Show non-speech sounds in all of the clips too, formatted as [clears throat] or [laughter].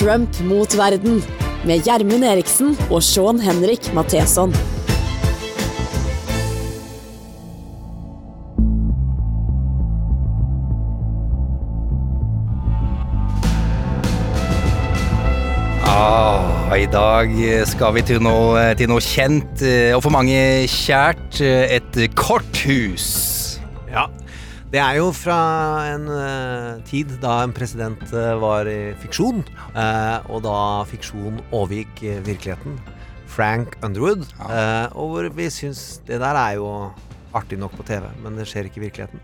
Trump mot verden med Gjermund Eriksen og Sean Henrik Matheson. Ah, I dag skal vi til noe, til noe kjent eh, og for mange kjært. eh, Et korthus. Det er jo fra en uh, tid da en president uh, var i fiksjon, uh, og da fiksjon overgikk virkeligheten. Frank Underwood. og hvor vi syns det der er jo artig nok på TV, men det skjer ikke i virkeligheten.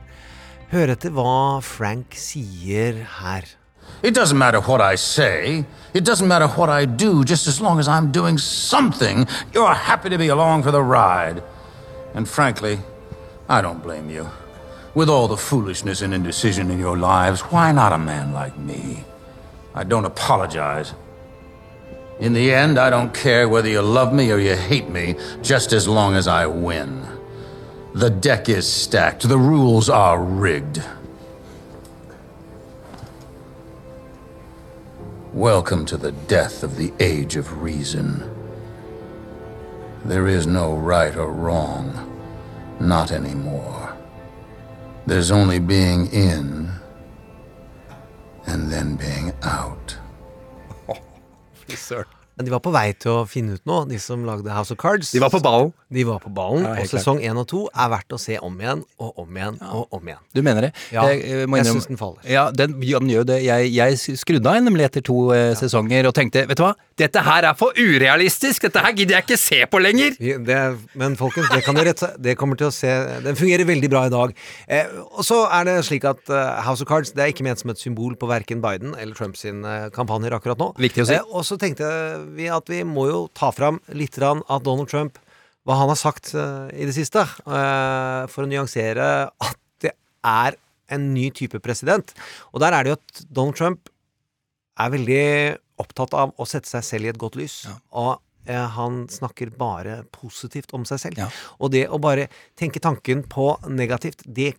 Hør etter hva Frank sier her. It doesn't matter what I say. It doesn't matter what I do, just as long as I'm doing something. You're happy to be along for the ride. And frankly, I don't blame you. With all the foolishness and indecision in your lives, why not a man like me? I don't apologize. In the end, I don't care whether you love me or you hate me, just as long as I win. The deck is stacked, the rules are rigged. Welcome to the death of the age of reason. There is no right or wrong, not anymore. There's only being in and then being out. [laughs] Oh. Men de var på vei til å finne ut noe, de som lagde House of Cards. De var på ballen. De var på ballen, Ja, og sesong én og to er verdt å se om igjen og om igjen og om igjen. Du mener det? Ja, jeg, jeg, jeg innrømme- syns den faller. Ja, den, ja, den gjør det. Jeg, jeg skrudde av nemlig etter to eh, sesonger og tenkte vet du hva, dette her er for urealistisk! Dette her gidder jeg ikke se på lenger! Det, men folkens, det kan dere seg. Det kommer til å se Den fungerer veldig bra i dag. Eh, og så er det slik at eh, House of Cards Det er ikke ment som et symbol på verken Biden eller Trumps eh, kampanjer akkurat nå. Viktig å si. Eh, og så tenkte vi at vi må jo ta fram litt av Donald Trump, hva han har sagt eh, i det siste, eh, for å nyansere at det er en ny type president. Og der er det jo at Donald Trump er veldig opptatt av å sette seg selv i et godt lys. Og eh, han snakker bare positivt om seg selv. Ja. Og det å bare tenke tanken på negativt, det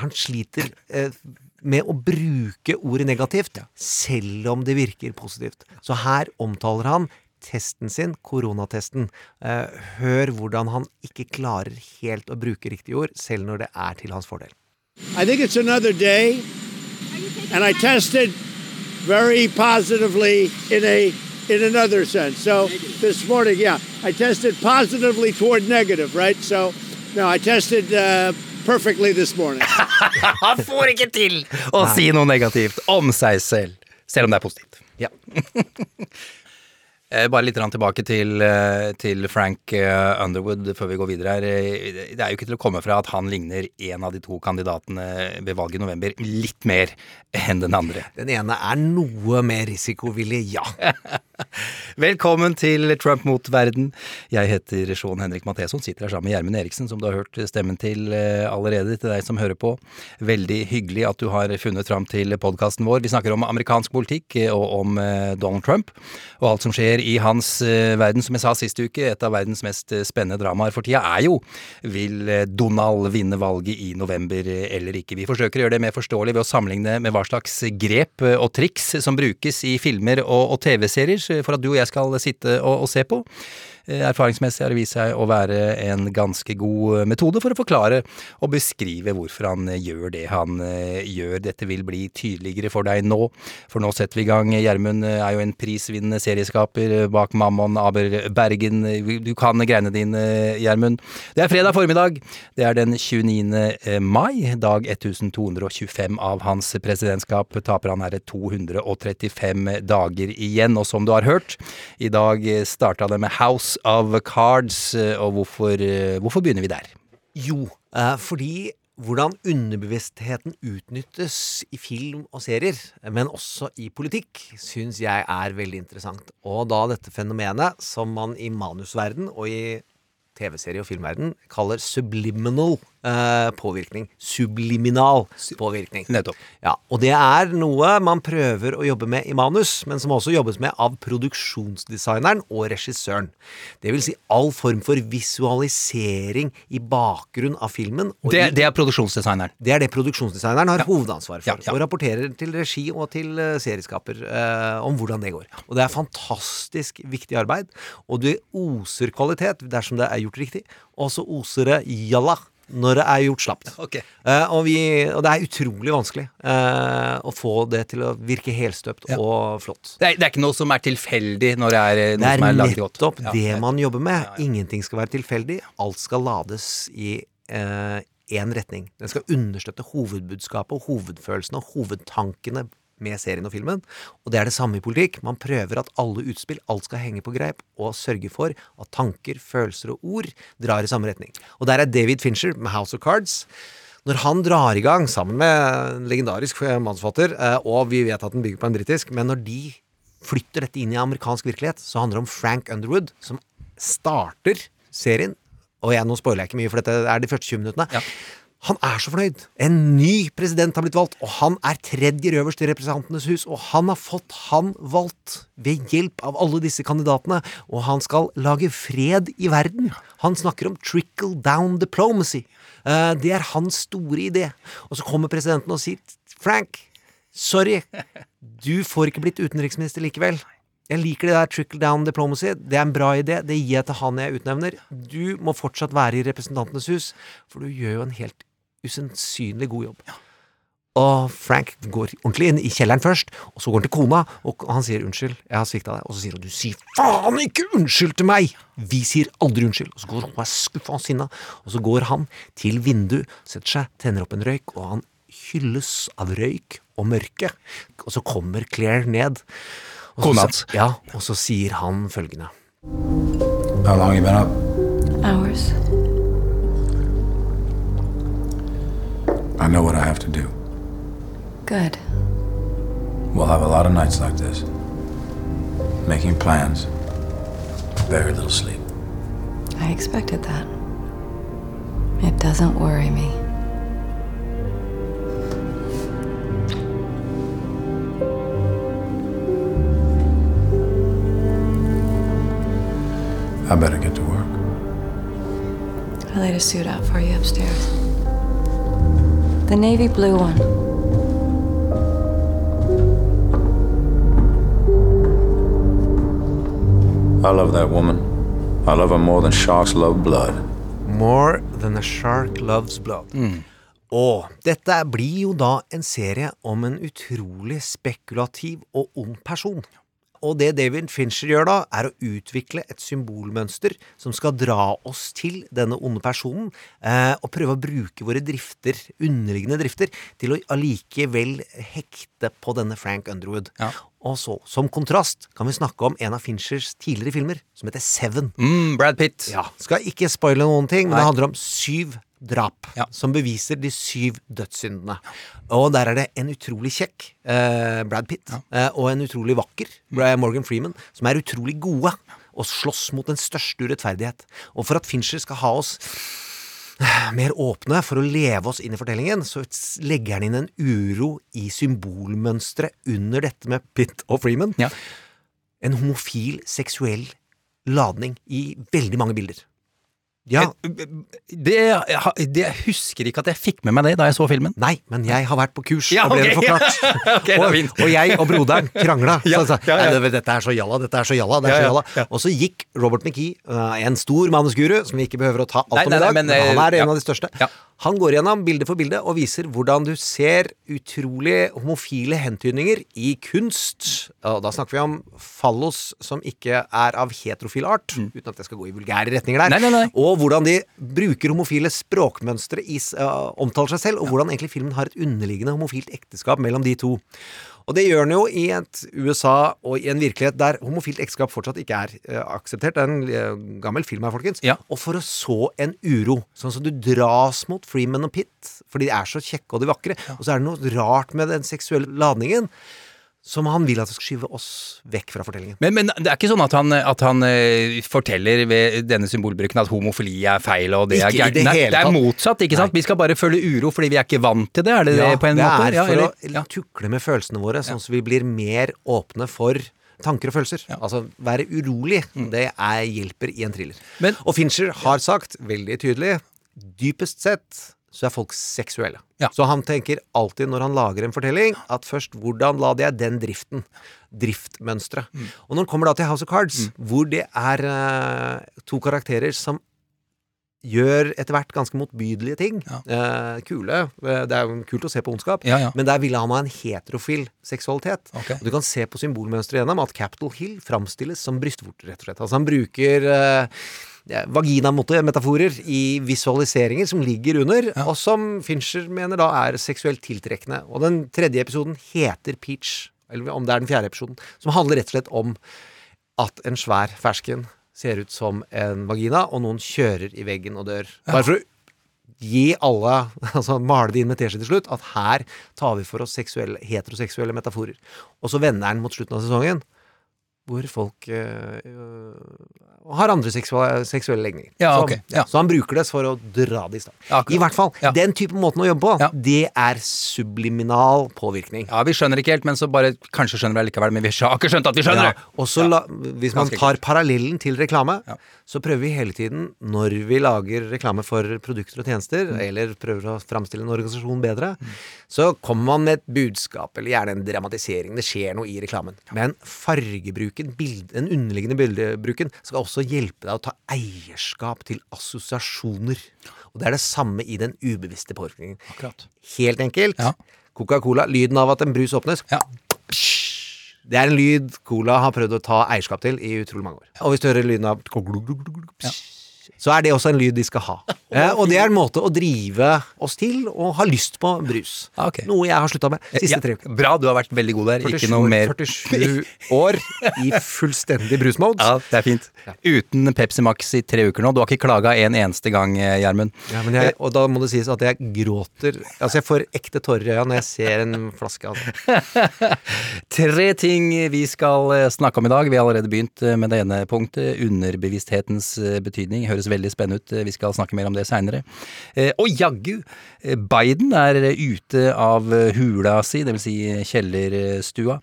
Han sliter eh, med å bruke ordet negativt, selv om det virker positivt. Så her omtaler han testen sin, koronatesten. Eh, hør hvordan han ikke klarer helt å bruke riktige ord, selv når det er til hans fordel. I think it's another day, and I tested very positively in a in another sense. So this morning, yeah, I tested positively toward negative, right? So no, I tested uh, perfectly this morning. [laughs] Han får ikke til å si noe negativt om seg selv, selv om det er positivt. Ja. [laughs] Eh, Bare litt tilbake til, eh, til Frank eh, Underwood før vi går videre her. Det er jo ikke til å komme fra at han ligner en av de to kandidatene ved valget i november litt mer enn den andre. Den ene er noe mer risikovillig, ja. [laughs] Velkommen til Trump mot verden. Jeg heter Sean Henrik Matheson, sitter her sammen med Gjermund Eriksen, som du har hørt stemmen til allerede, til deg som hører på. Veldig hyggelig at du har funnet fram til podkasten vår. Vi snakker om amerikansk politikk og om Donald Trump, og alt som skjer i hans eh, verden. Som jeg sa sist uke, et av verdens mest eh, spennende dramaer for tida er jo vil eh, Donald vinne valget i november eller ikke. Vi forsøker å gjøre det mer forståelig ved å sammenligne med hva slags grep og triks som brukes i filmer og, og TV-serier for at du og jeg skal sitte og, og se på. Eh, Erfaringsmessig har det vist seg å være en ganske god eh, metode for å forklare og beskrive hvorfor han eh, gjør det han gjør. Dette vil bli tydeligere for deg nå, for nå setter vi i gang. Gjermund er jo en prisvinnende serieskaper bak Mammon Aber Bergen. Du kan greiene dine, Gjermund. Det er fredag formiddag. Det er den 29. mai, dag 1225 av hans presidentskap. Taper han her 235 dager igjen. Og som du har hørt, i dag starta det med House of Cards, eh, og hvorfor, eh, hvorfor begynner vi der? Jo, eh, fordi hvordan underbevisstheten utnyttes i film og serier, men også i politikk, syns jeg er veldig interessant. Og da dette fenomenet, som man i manusverden og i TV-serie- og filmverden kaller subliminal eh, påvirkning. Subliminal påvirkning. Nettopp. Ja, og det er noe man prøver å jobbe med i manus, men som også jobbes med av produksjonsdesigneren og regissøren. Det vil si all form for visualisering i bakgrunn av filmen. Det, det er produksjonsdesigneren. det er det produksjonsdesigneren har hovedansvar for. Ja, ja. Og rapporterer til regi og til eh, serieskaper eh, om hvordan det går. Og det er fantastisk viktig arbeid, og det oser kvalitet dersom det er gjort riktig, og så oser det jalla når det er gjort slapt. [laughs] Okay. Uh, og, vi, og det er utrolig vanskelig uh, å få det til å virke helstøpt Ja. og flott. Det er, det er ikke noe som er tilfeldig når det er noe Det er som er lagd godt. nettopp det man jobber med. Ja, ja. Ingenting skal være tilfeldig. Alt skal lades i én retning. Den skal understøtte hovedbudskapet og hovedfølelsene og hovedtankene med serien og filmen. Og det er det samme i politikk. Man prøver at alle utspill, alt skal henge på greip, og sørge for at tanker, følelser og ord drar i samme retning. Og der er David Fincher med House of Cards. Når han drar i gang, sammen med en legendarisk mannsfatter, eh, og vi vet at den bygger på en britisk, men når de flytter dette inn i amerikansk virkelighet, så handler det om Frank Underwood, som starter serien. Og jeg, nå spoiler jeg ikke mye, for dette er de første 20 minuttene. Ja. Han er så fornøyd. En ny president har blitt valgt, og han er tredje øverst i Representantenes hus, og han har fått han valgt ved hjelp av alle disse kandidatene, og han skal lage fred i verden. Han snakker om trickle down diplomacy. Eh, det er hans store idé. Og så kommer presidenten og sier Frank, sorry, du får ikke blitt utenriksminister likevel. Jeg liker det der trickle down diplomacy. Det er en bra idé. Det gir jeg til han jeg utnevner. Du må fortsatt være i Representantenes hus, for du gjør jo en helt usannsynlig god jobb. Og Frank går ordentlig inn i kjelleren først, og så går han til kona, og han sier 'unnskyld, jeg har svikta deg', og så sier hun 'du sier faen ikke unnskyld til meg'! Vi sier aldri unnskyld. Og så går hun og er skuffa og sinna, og så går han til vinduet, setter seg, tenner opp en røyk, og han hylles av røyk og mørke. Og så kommer Claire ned. Og så- Kona hans. Ja, og så sier han følgende. How long you been up? Hours. I know what I have to do. Good. We'll have a lot of nights like this. Making plans. Very little sleep. I expected that. It doesn't worry me. I better get to work. I laid a suit out for you upstairs. The navy blue one. I love that woman. I love her more than sharks love blood. More than a shark loves blood. Og dette blir jo da en serie om en utrolig spekulativ og ond person. Og det David Fincher gjør da, er å utvikle et symbolmønster som skal dra oss til denne onde personen, eh, og prøve å bruke våre drifter, underliggende drifter, til å allikevel hekte på denne Frank Underwood. Ja. Og så, som kontrast, kan vi snakke om en av Finchers tidligere filmer, som heter Seven. Mm, Brad Pitt. Ja, Skal ikke spoile noen ting, men Nei. det handler om syv drap Ja. som beviser de syv dødssyndene. Og der er det en utrolig kjekk eh, Brad Pitt eh, og en utrolig vakker Bra- Morgan Freeman som er utrolig gode og slåss mot den største urettferdighet. Og for at Fincher skal ha oss eh, mer åpne for å leve oss inn i fortellingen, så legger han inn en uro i symbolmønsteret under dette med Pitt og Freeman. Ja. En homofil, seksuell ladning i veldig mange bilder. Ja, Det, jeg, husker ikke at jeg fikk med meg det da jeg så filmen. Nei, men jeg har vært på kurs, Ja, og ble [laughs] det forklart. okay, og, og jeg og broderen [laughs] krangla. Ja, så, så, ja, ja. Det- Dette er så jalla, dette er så jalla. Er Ja, så ja, jalla. ja. Og så gikk Robert McKee, uh, en stor manusguru, som vi ikke behøver å ta alt Nei, om i dag, men, han er eh, en ja. av de største. Ja. Han går gjennom bilde for bilde og viser hvordan du ser utrolig homofile hentydninger i kunst. Og da snakker vi om fallos som ikke er av heterofil art, uten at jeg skal gå i vulgære retninger der. Mm. Nei, nei, nei. Og hvordan de bruker homofile språkmønstre i uh, omtaler seg selv, og hvordan egentlig filmen har et underliggende homofilt ekteskap mellom de to. Og det gjør den jo i et USA og i en virkelighet der homofilt ekteskap fortsatt ikke er uh, akseptert. Det er en uh, gammel film her, folkens. Ja. Og for å så en uro, sånn som du dras mot Freeman og Pitt, fordi de er så kjekke og de vakre, og så er det noe rart med den seksuelle ladningen som han vil at skal skyve oss vekk fra fortellingen. Men, men det er ikke sånn at han, at han eh, forteller ved denne symbolbruken at homofili er feil og det Ikke er gærent. det Nei, det er motsatt, ikke sant? Nei. Vi skal bare føle uro fordi vi er ikke vant til det, er det det på en det måte? er Ja, for eller- å ja. tukle med følelsene våre, sånn at vi blir mer åpne for tanker og følelser. Altså være urolig, det er, hjelper i en thriller. Mm. Men- og Fincher har sagt veldig tydelig dypest sett så er folk seksuelle. Ja. Så han tenker alltid når han lager en fortelling, at først hvordan lader jeg den driften? Driftmønsteret. Mm. Og når han kommer da til House of Cards, hvor det er uh, to karakterer som gjør etter hvert ganske motbydelige ting. Eh, kule. Eh, Det er jo kult å se på ondskap, Ja, ja. men der ville han ha en heterofil seksualitet. Okay. Og du kan se på symbolmønsteret gjennom at Capitol Hill framstilles som brystvorter, rett og slett. Altså han bruker eh, ja, vaginamote-metaforer i visualiseringer som ligger under, og som Fincher mener da er seksuelt tiltrekkende. Og den tredje episoden heter Peach, eller om det er den fjerde episoden, som handler rett og slett om at en svær fersken ser ut som en vagina, og noen kjører i veggen og dør. Bare for å gi alle, [laughs] altså male det inn med teskje til slutt, at her tar vi for oss seksuelle, heteroseksuelle metaforer. Og så vender den mot slutten av sesongen, hvor folk øh, har andre seksuelle, seksuelle legninger. Ja, okay. ok, ja. så han bruker det for å dra det i stand. Ja. I hvert fall, den type måten å jobbe på, det er subliminal påvirkning. Ja, vi skjønner ikke helt, men så bare Kanskje skjønner vi det likevel, men vi har ikke skjønt at vi skjønner det! og så hvis man tar parallellen til reklame. Så prøver vi hele tiden, når vi lager reklame for produkter og tjenester, Mm. eller prøver å framstille en organisasjon bedre, så kommer man med et budskap, eller gjerne en dramatisering. Det skjer noe i reklamen. Men fargebruken, bild, den underliggende bildebruken, skal også hjelpe deg å ta eierskap til assosiasjoner. Og det er det samme i den ubevisste påvirkningen. Helt enkelt. Ja. Coca-Cola, lyden av at en brus åpnes. Ja. Det er en lyd Cola har prøvd å ta eierskap til i utrolig mange år. Og hvis du hører lyden av så er det også en lyd de skal ha. [laughs] Eh, og det er en måte å drive oss til og ha lyst på brus. Okay. Noe jeg har slutta med siste Ja, tre uker. Bra, du har vært veldig god der. 47, Ikke noe mer 47 [laughs] år i fullstendig brusmode. Ja, det er fint. Uten Pepsi Max i tre uker nå. Du har ikke klaga en eneste gang, eh, Gjermund. Ja, men jeg, og da må det sies at jeg gråter Altså, jeg får ekte tårer i øya når jeg ser en flaske av det. [laughs] Tre ting vi skal eh, snakke om i dag. Vi har allerede begynt eh, med det ene punktet. Underbevissthetens eh, betydning. Høres veldig spennende ut. Vi skal snakke mer om det seinere. Og jaggu! eh, Biden er eh, ute av eh, hula si, dvs. Si kjellerstua.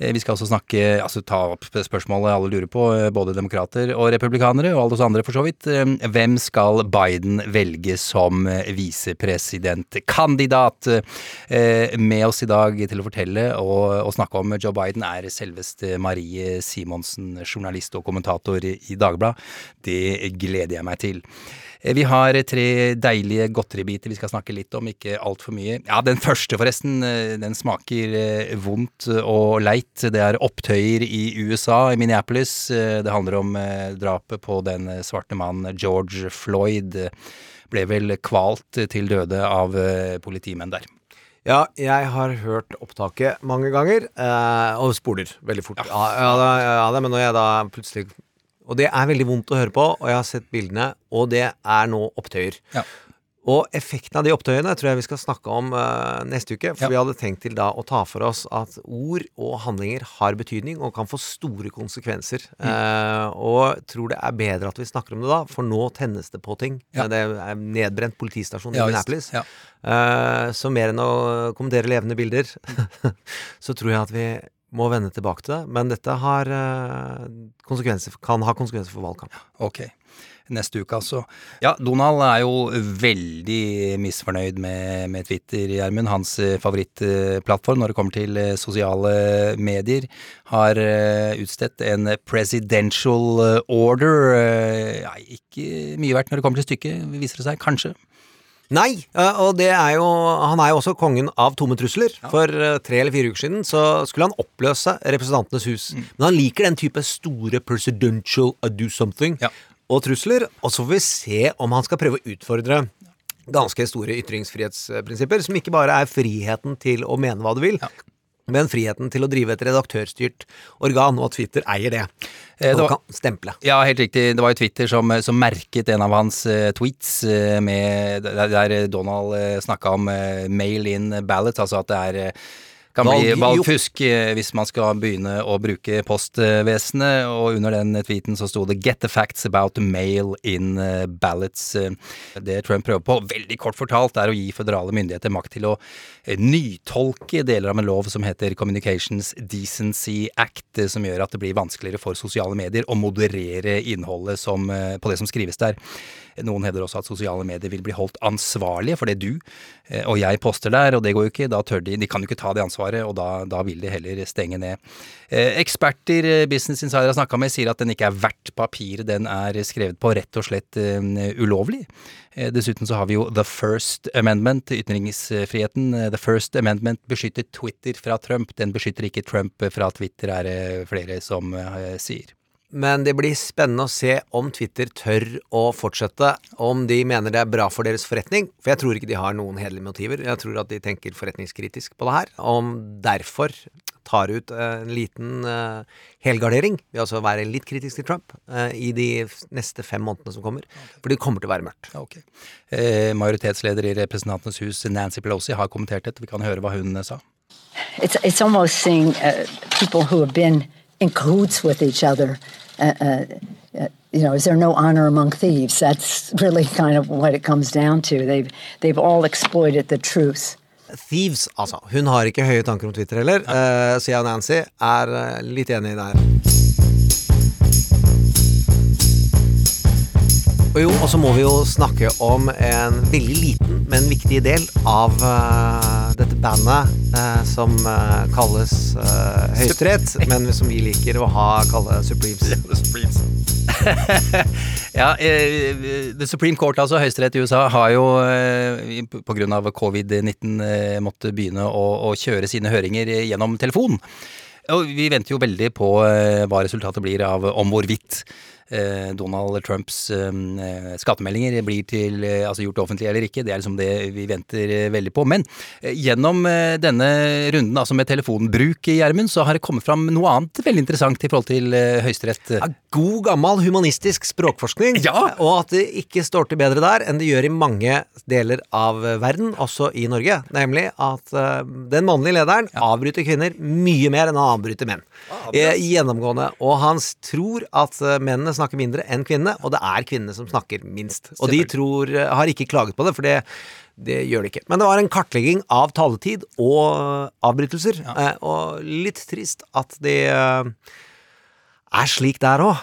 Eh, Vi skal også snakke, altså ta opp spørsmålet alle lurer på, eh, både demokrater og republikanere, og alle oss andre for så vidt. Eh, Hvem skal Biden velge som visepresidentkandidat? Med oss i dag til å fortelle og, og snakke om Joe Biden er selveste Marie Simonsen, journalist og kommentator i Dagbladet. Det gleder jeg meg til. Eh, Vi har tre deilige godteribiter vi skal snakke litt om, ikke altfor mye. Ja, den første forresten, eh, den smaker eh, vondt og leit. Det er opptøyer i USA, i Minneapolis. Det handler om drapet på den svarte mannen George Floyd. Ble vel kvalt til døde av politimenn der. Ja, jeg har hørt opptaket mange ganger, og spoler veldig fort. Ja, ja, ja, men når jeg da plutselig Og det er veldig vondt å høre på, og jeg har sett bildene, og det er nå opptøyer. Ja. Og effekten av de opptøyene tror jeg vi skal snakke om uh, neste uke. For Ja. vi hadde tenkt til da å ta for oss at ord og handlinger har betydning og kan få store konsekvenser. Mm. Uh, og tror det er bedre at vi snakker om det da, for nå tennes det på ting. Ja. Det er nedbrent politistasjon i Ja. Minneapolis. Ja. Eh, så mer enn å kommentere levende bilder, [laughs] så tror jeg at vi må vende tilbake til det. Men dette har eh, kan ha konsekvenser for valgkamp. Ok. Neste uke, altså. Ja, Donald er jo veldig misfornøyd med, med Twitter, Gjermund. Hans eh, favorittplattform når det kommer til eh, sosiale medier. Har utstedt en presidential order. Ja, ikke mye verdt når det kommer til stykket, viser det seg. Kanskje. Nei, eh, og det er jo Han er jo også kongen av tomme trusler. For eh, tre eller fire uker siden så skulle han oppløse Representantenes hus. Mm. Men han liker den type store presidential I do something Ja. og trusler. Og så får vi se om han skal prøve å utfordre ganske store ytringsfrihetsprinsipper, som ikke bare er friheten til å mene hva du vil, men friheten til å drive et redaktørstyrt organ, og at Twitter eier det. Eh, det Og var- kan stemple. Ja, helt riktig. Det var jo Twitter som, som merket en av hans uh, tweets uh, med, der, der Donald uh, snakka om uh, mail in ballots, altså at det er Kan bli valgfusk eh, hvis man skal begynne å bruke postvesenet, og under den tweeten så sto det 'Get the facts about mail in eh, ballots'. Eh, Det Trump prøver på, veldig kort fortalt, er å gi føderale myndigheter makt til å nytolke deler av en lov som heter Communications Decency Act, som gjør at det blir vanskeligere for sosiale medier å moderere innholdet som, på det som skrives der. Noen hevder også at sosiale medier vil bli holdt ansvarlige for det du eh, og jeg poster der, og det går jo ikke. Da tør de De kan jo ikke ta det ansvaret, og da, da vil de heller stenge ned. Eh, eksperter eh, Business Insider har snakka med, sier at den ikke er verdt papiret den er skrevet på, rett og slett ulovlig. Dessuten så har vi jo The First Amendment, ytringsfriheten. The First Amendment beskytter Twitter fra Trump, den beskytter ikke Trump fra Twitter, er det flere som sier. Men det blir spennende å se om Twitter tør å fortsette, om de mener det er bra for deres forretning. For jeg tror ikke de har noen hederlige motiver. Jeg tror at de tenker forretningskritisk på det her. Om derfor tar ut eh, en liten eh, helgardering, vil altså være litt kritisk til Trump, eh, i de neste fem månedene som kommer. For det kommer til å være mørkt. Okay. Eh, majoritetsleder i Representantenes hus, Nancy Pelosi, har kommentert dette. Vi kan høre hva hun sa. It's it's almost seeing uh, people who have been in cahoots with each other. Uh, uh, uh, you know, is there no honor among thieves? That's really [laughs] kind of what it comes down to. They've they've all exploited the truth. Thieves, altså. Hun har ikke høye tanker om Twitter heller, eh, så jeg og Nancy er eh, litt enig der. Og jo, og så må vi jo snakke om en veldig liten, men viktig del av uh, dette bandet uh, som uh, kalles Høyesterett, men som vi liker å ha kalle [laughs] Supremes. Ja, eh, The Supreme Court, altså Høyesterett i USA, har jo av covid-19 måtte begynne å, å kjøre sine høringer gjennom telefon. Og vi venter jo veldig på hva resultatet blir av om hvorvidt Donald Trumps eh, skattemeldinger blir til, eh, altså gjort offentlig eller ikke. Det er liksom det vi venter eh, veldig på. Men eh, gjennom eh, denne runden, altså med telefonbruk i Gjermund, så har det kommet fram noe annet veldig interessant i forhold til eh, Høyesterett. Ja, god gammel humanistisk språkforskning, Ja. og at det ikke står til bedre der enn det gjør i mange deler av verden, også i Norge. Nemlig at eh, den mannlige lederen avbryter kvinner mye mer enn han avbryter menn. Eh, gjennomgående. Og han tror at eh, mennene snakker mindre enn kvinnene, og det er kvinnene som snakker minst. Og de tror, eh, har ikke klaget på det, for det det gjør de ikke. Men det var en kartlegging av taletid og eh, avbrytelser. ja. Og litt trist at det eh, er slik der òg.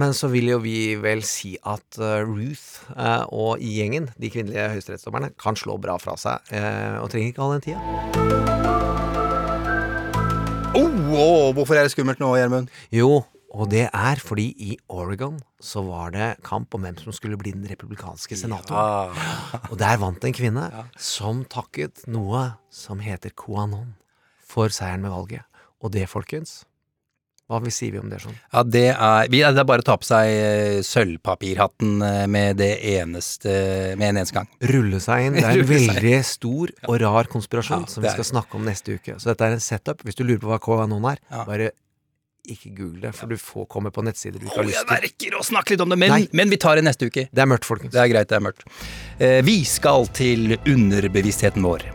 Men så vil jo vi vel si at eh, Ruth eh, og gjengen, de kvinnelige høyesterettsdommerne, kan slå bra fra seg. eh, Og trenger ikke all den tida. Oh, oh, hvorfor er det skummelt nå, Gjermund? Jo, og det er fordi i Oregon så var det kamp om hvem som skulle bli den republikanske senatoren. Og der vant en kvinne som takket noe som heter QAnon for seieren med valget. Og det, folkens Hva vi sier vi om det sånn? Ja, det er, det er bare å ta på seg eh, sølvpapirhatten eh, med det eneste Med en eneste gang. Rulle seg inn. Det er en veldig stor og rar konspirasjon Ja, som vi skal snakke om neste uke. Så dette er en setup. Hvis du lurer på hva QAnon er, Ja. bare ikke google det, for du får komme på nettsider du ikke har jeg lyst til. verker å snakke litt om det, men, Nei. men vi tar det neste uke. Det er mørkt, folkens. Det er greit, det er mørkt. Eh, vi skal til underbevisstheten vår.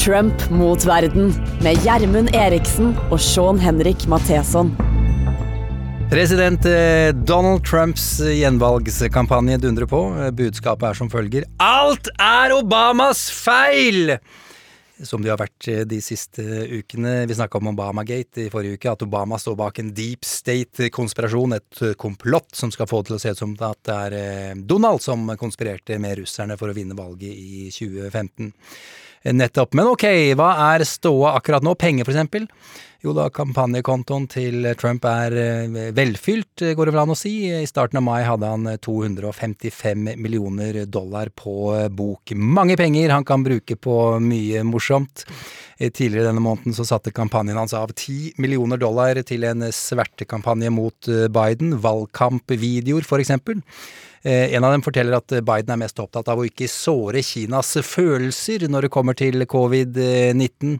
Trump mot verden med Gjermund Eriksen og Sean Henrik Matheson. President eh, Donald Trumps gjenvalgskampanje dundrer på. Eh, Budskapet er som følger Alt er Obamas feil! Som de har vært eh, de siste ukene. Vi snakka om Obamagate i forrige uke, at Obama står bak en deep state-konspirasjon, et eh, komplott som skal få det til å se ut som at det er eh, Donald som konspirerte med russerne for å vinne valget i 2015. Nettopp. Men ok, hva er ståa akkurat nå? Penger, for eksempel? Jo da, kampanjekontoen til Trump er eh, velfylt, går det vel an å si. I starten av mai hadde han eh, 255 millioner dollar på eh, bok. Mange penger han kan bruke på mye morsomt. Eh, Tidligere denne måneden så satte kampanjen hans av 10 millioner dollar til en svertekampanje mot eh, Biden. Valgkampvideoer, for eksempel. Eh, En av dem forteller at Biden er mest opptatt av å ikke såre Kinas følelser når det kommer til covid-19.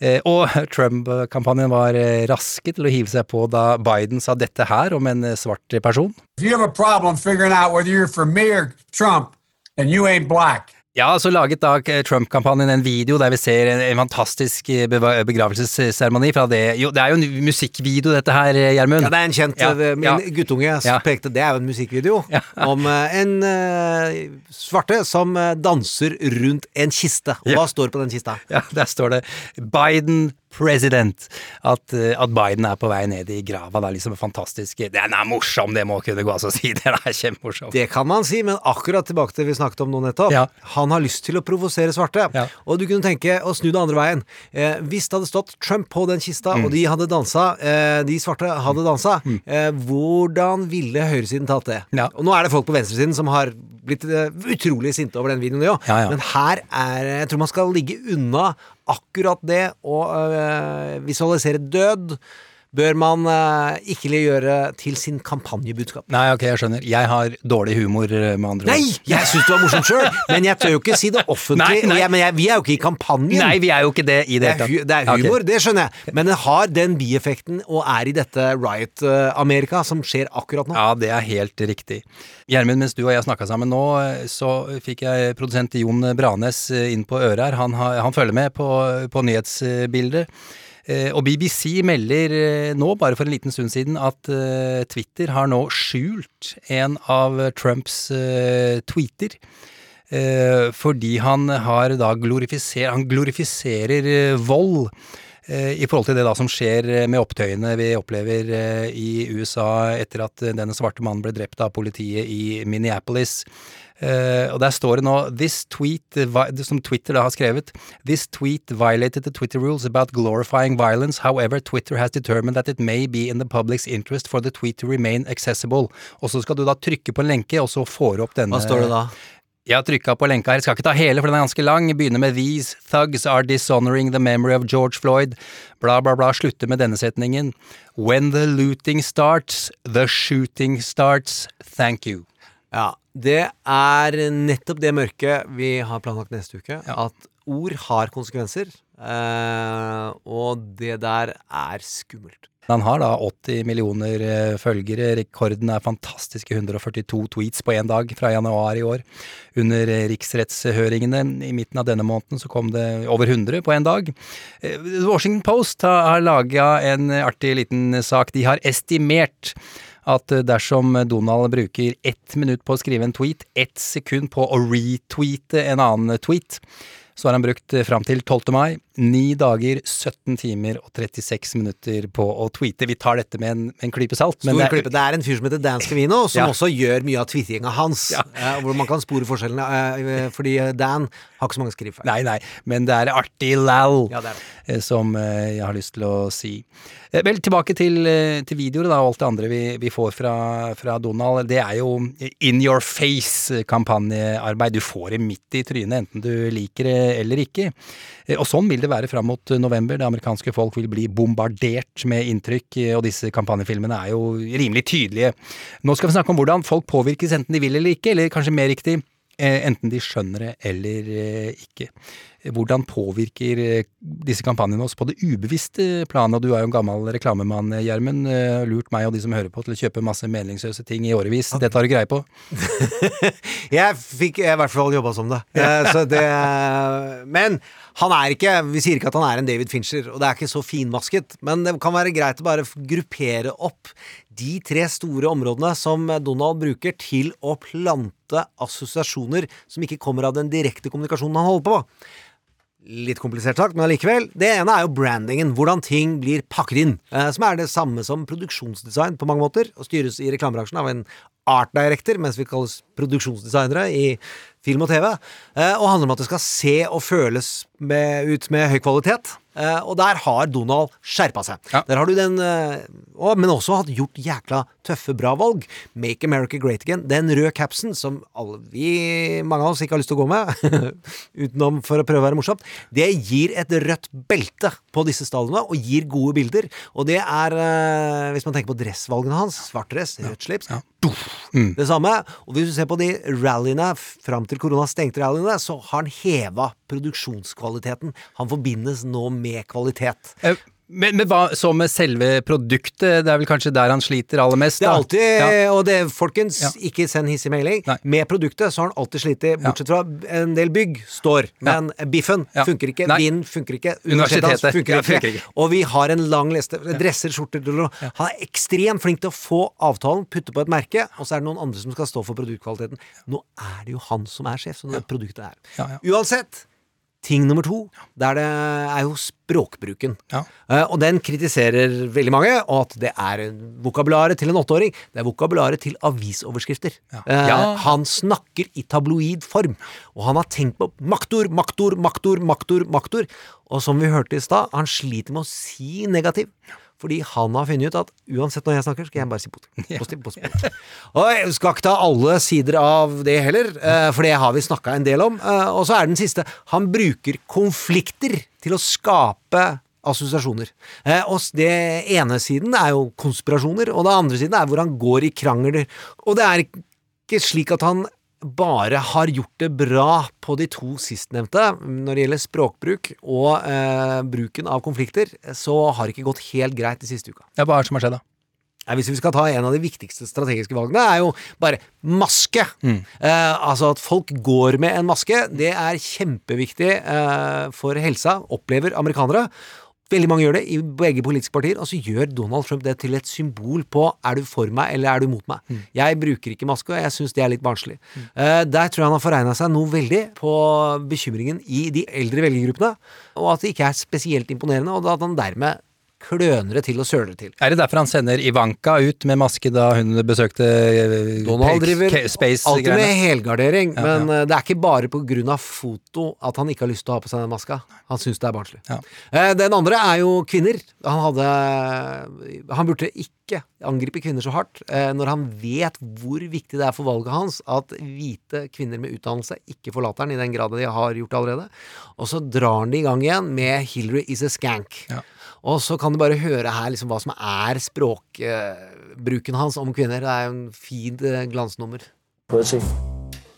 Eh, Og [laughs] Trump-kampanjen var eh, raske til å hive seg på da Biden sa dette her om en eh, svart person. If you have a problem figuring out whether you're for me or Trump, then you ain't black. Ja, så laget da Trump-kampanjen en video der vi ser en, en fantastisk eh, begravelsesseremoni fra det Jo, det er jo en musikkvideo dette her, Gjermund. Ja, det er en kjent Ja, eh, Min ja. guttunge Ja. pekte Det er jo en musikkvideo [laughs] Ja. om eh, en uh, svarte som eh, danser rundt en kiste. Og hva står på den kista? Ja, der står det 'Biden president'. At, eh, at Biden er på vei ned i grava. Det er liksom fantastisk. Den er morsom, det må kunne gå an å si. [laughs] Den er kjempemorsom. Det kan man si, men akkurat tilbake til det vi snakket om nå nettopp. Ja. Han har lyst til å provosere svarte. Ja. Og du kunne tenke å snu det andre veien. Eh, hvis det hadde stått Trump på den kista, Mm. og de hadde dansa, eh, de svarte hadde dansa, eh, hvordan ville høyresiden tatt det? Ja. Og nå er det folk på venstresiden som har blitt eh, utrolig sinte over den videoen, de òg. Men her er Jeg tror man skal ligge unna akkurat det å eh, visualisere død. Bør man eh, ikke gjøre til sin kampanjebudskap. Nei, ok, jeg skjønner. Jeg har dårlig humor, eh, med andre Nei! ord. Jeg syns du var morsom sjøl, men jeg tør jo ikke si det [laughs] offentlig. Nei, nei. og Jeg, men jeg, vi er jo ikke i kampanjen. Nei, vi er jo ikke det i det, det er, hu, hele tatt. det er humor, ok. det skjønner jeg, men det har den bieffekten og er i dette Riot-Amerika som skjer akkurat nå. Ja, det er helt riktig. Gjermund, mens du og jeg snakka sammen nå, så fikk jeg produsent Jon Branes inn på øret her. Han, har, han følger med på, på nyhetsbildet. Eh, Og BBC melder eh, nå, bare for en liten stund siden, at eh, Twitter har nå skjult en av Trumps tweeter. Fordi han har da glorifiser, han glorifiserer vold i forhold til det da som skjer med opptøyene vi opplever i USA etter at denne svarte mannen ble drept av politiet i Minneapolis. Eh, og der står det nå This tweet, som Twitter da har skrevet This tweet violated the Twitter rules about glorifying violence. However, Twitter has determined that it may be in the public's interest for the tweet to remain accessible. Og så skal du da trykke på en lenke, og så får du opp denne Hva står det da? jeg har trykka på lenka her, jeg skal ikke ta hele, for den er ganske lang. Begynner med These thugs are dishonoring the memory of George Floyd. Bla, bla, bla. Slutter med denne setningen. When the looting starts, the shooting starts. Thank you. Ja, det er nettopp det mørket vi har planlagt neste uke. Ja. At ord har konsekvenser, eh, og det der er skummelt. Han har da 80 millioner eh, følgere. Rekorden er fantastiske 142 tweets på én dag fra januar i år. Under eh, riksrettshøringene i midten av denne måneden så kom det over 100 på én dag. Eh, Washington Post har, har laga en artig liten sak. De har estimert at eh, dersom Donald bruker ett minutt på å skrive en tweet, ett sekund på å retweete en annen tweet, så har han brukt eh, fram til 12. mai 9 dager, 17 timer og 36 minutter på å tweete. Vi tar dette med en, en klype salt. Stor det er-. Det er en fyr som heter Dan Scavino, som [laughs] Ja. også gjør mye av tweetinga hans. Ja. eh, hvor man kan spore forskjellene, eh, fordi Dan har ikke så mange skrivefeil. Nei, nei, men det er artig lal, Ja, eh, som eh, jeg har lyst til å si. Eh, Vel, tilbake til, eh, til videoer da, og alt det andre vi, vi får fra, fra Donald. Det er jo in your face-kampanjearbeid. Du får det midt i trynet, enten du liker det eller ikke. Eh, Og sånn vil det være fram mot november. Det amerikanske folk vil bli bombardert med inntrykk, og disse kampanjefilmene er jo rimelig tydelige. Nå skal vi snakke om hvordan folk påvirkes enten de vil eller ikke, eller kanskje mer riktig, enten de skjønner det eller ikke. Hvordan påvirker eh, disse kampanjene oss på det ubevisste planet? Du er jo en gammel reklamemann, eh, Gjermund. Eh, Lurt meg og de som hører på til å kjøpe masse meningsløse ting i årevis. Dette har du greie på. [laughs] Jeg fikk i hvert fall jobba som det. [laughs] Så det men han er ikke Vi sier ikke at han er en David Fincher, og det er ikke så finmasket, men det kan være greit å bare gruppere opp de tre store områdene som Donald bruker til å plante assosiasjoner som ikke kommer av den direkte kommunikasjonen han holder på. Litt komplisert sagt, men allikevel. Det ene er jo brandingen. Hvordan ting blir pakket inn. Eh, som er det samme som produksjonsdesign på mange måter. Og styres i reklamebransjen av en art director, mens vi kalles produksjonsdesignere i film og TV. Eh, og handler om at det skal se og føles med, ut med høy kvalitet. Eh, og der har Donald skjerpa seg. Ja. Der har du den eh, og, Men også hatt gjort jækla tøffe, bra valg. Make America Great Again. Den røde capsen som alle vi, mange av oss, ikke har lyst til å gå med, [laughs] utenom for å prøve å være morsomt, det gir et rødt belte på disse stallene og gir gode bilder. Og det er, eh, hvis man tenker på dressvalgene hans, svart dress, rødt slips, det samme. Og hvis du ser på de rallyene fram til korona stengte rallyene, så har han heva produksjonskvaliteten. Han forbindes nå med kvalitet. Uh. Men, men hva så med selve produktet? Det er vel kanskje der han sliter aller mest? Det er alltid, Ja. og det, folkens, Ja. ikke send hissig mailing. Nei. Med produktet så har han alltid slitt, bortsett fra en del bygg står. Men biffen Ja. funker ikke, Nei. vinen funker ikke, Universitetet. funker, ikke. funker ikke. Og vi har en lang liste. Dresser, skjorter. Han er ekstremt flink til å få avtalen, putte på et merke, og så er det noen andre som skal stå for produktkvaliteten. Nå er det jo han som er sjef, så det produktet er. Ja, ja. Uansett, ting nummer to, der det er jo språkbruken. Ja. Uh, og den kritiserer veldig mange, og at det er vokabularet til en åtteåring. Det er vokabularet til avisoverskrifter. Ja. Han snakker i tabloid form, og han har tenkt på maktord, maktord, maktord, maktord, maktord. Og som vi hørte i stad, han sliter med å si negativ. Fordi han har funnet ut at uansett når jeg snakker, skal jeg bare si [laughs] positivt. positivt, positivt. Og jeg skal ikke ta alle sider av det heller, eh, for det har vi snakka en del om. Eh, Og så er den siste Han bruker konflikter til å skape assosiasjoner. Eh, Og det ene siden er jo konspirasjoner, og det andre siden er hvor han går i krangler. Og det er ikke slik at han bare har gjort det bra på de to sistnevnte. Når det gjelder språkbruk og eh, bruken av konflikter, så har det ikke gått helt greit de siste uka. Ja, hva er det som har skjedd, da? Hvis vi skal ta en av de viktigste strategiske valgene, er jo bare maske. Mm. Eh, altså at folk går med en maske, det er kjempeviktig eh, for helsa, opplever amerikanere. Veldig mange gjør det i begge politiske partier, og så gjør Donald Trump det til et symbol på er du for meg eller er du mot meg. Mm. Jeg bruker ikke maske, og jeg syns det er litt barnslig. Eh, der tror jeg han har foregna seg noe veldig på bekymringen i de eldre velgergruppene, og at det ikke er spesielt imponerende, og at han dermed kløner det til og søler det til. Er det derfor han sender Ivanka ut med maske da hun besøkte eh, Donald driver alltid med helgardering, Ja, men ja. eh, det er ikke bare av foto at han ikke har lyst til å ha på seg den maska. Han syns det er barnslig. Ja. Eh, Den andre er jo kvinner. Han hadde Han burde ikke angripe kvinner så hardt når han vet hvor viktig det er for valget hans at hvite kvinner med utdannelse ikke forlater han i den grad de har gjort det allerede. Og så drar han det i gang igjen med 'Hillary is a skank'. Ja. Og så kan du bare høre her liksom hva som er språkbruken hans om kvinner. Det er jo en fint eh, glansnummer. Pussy.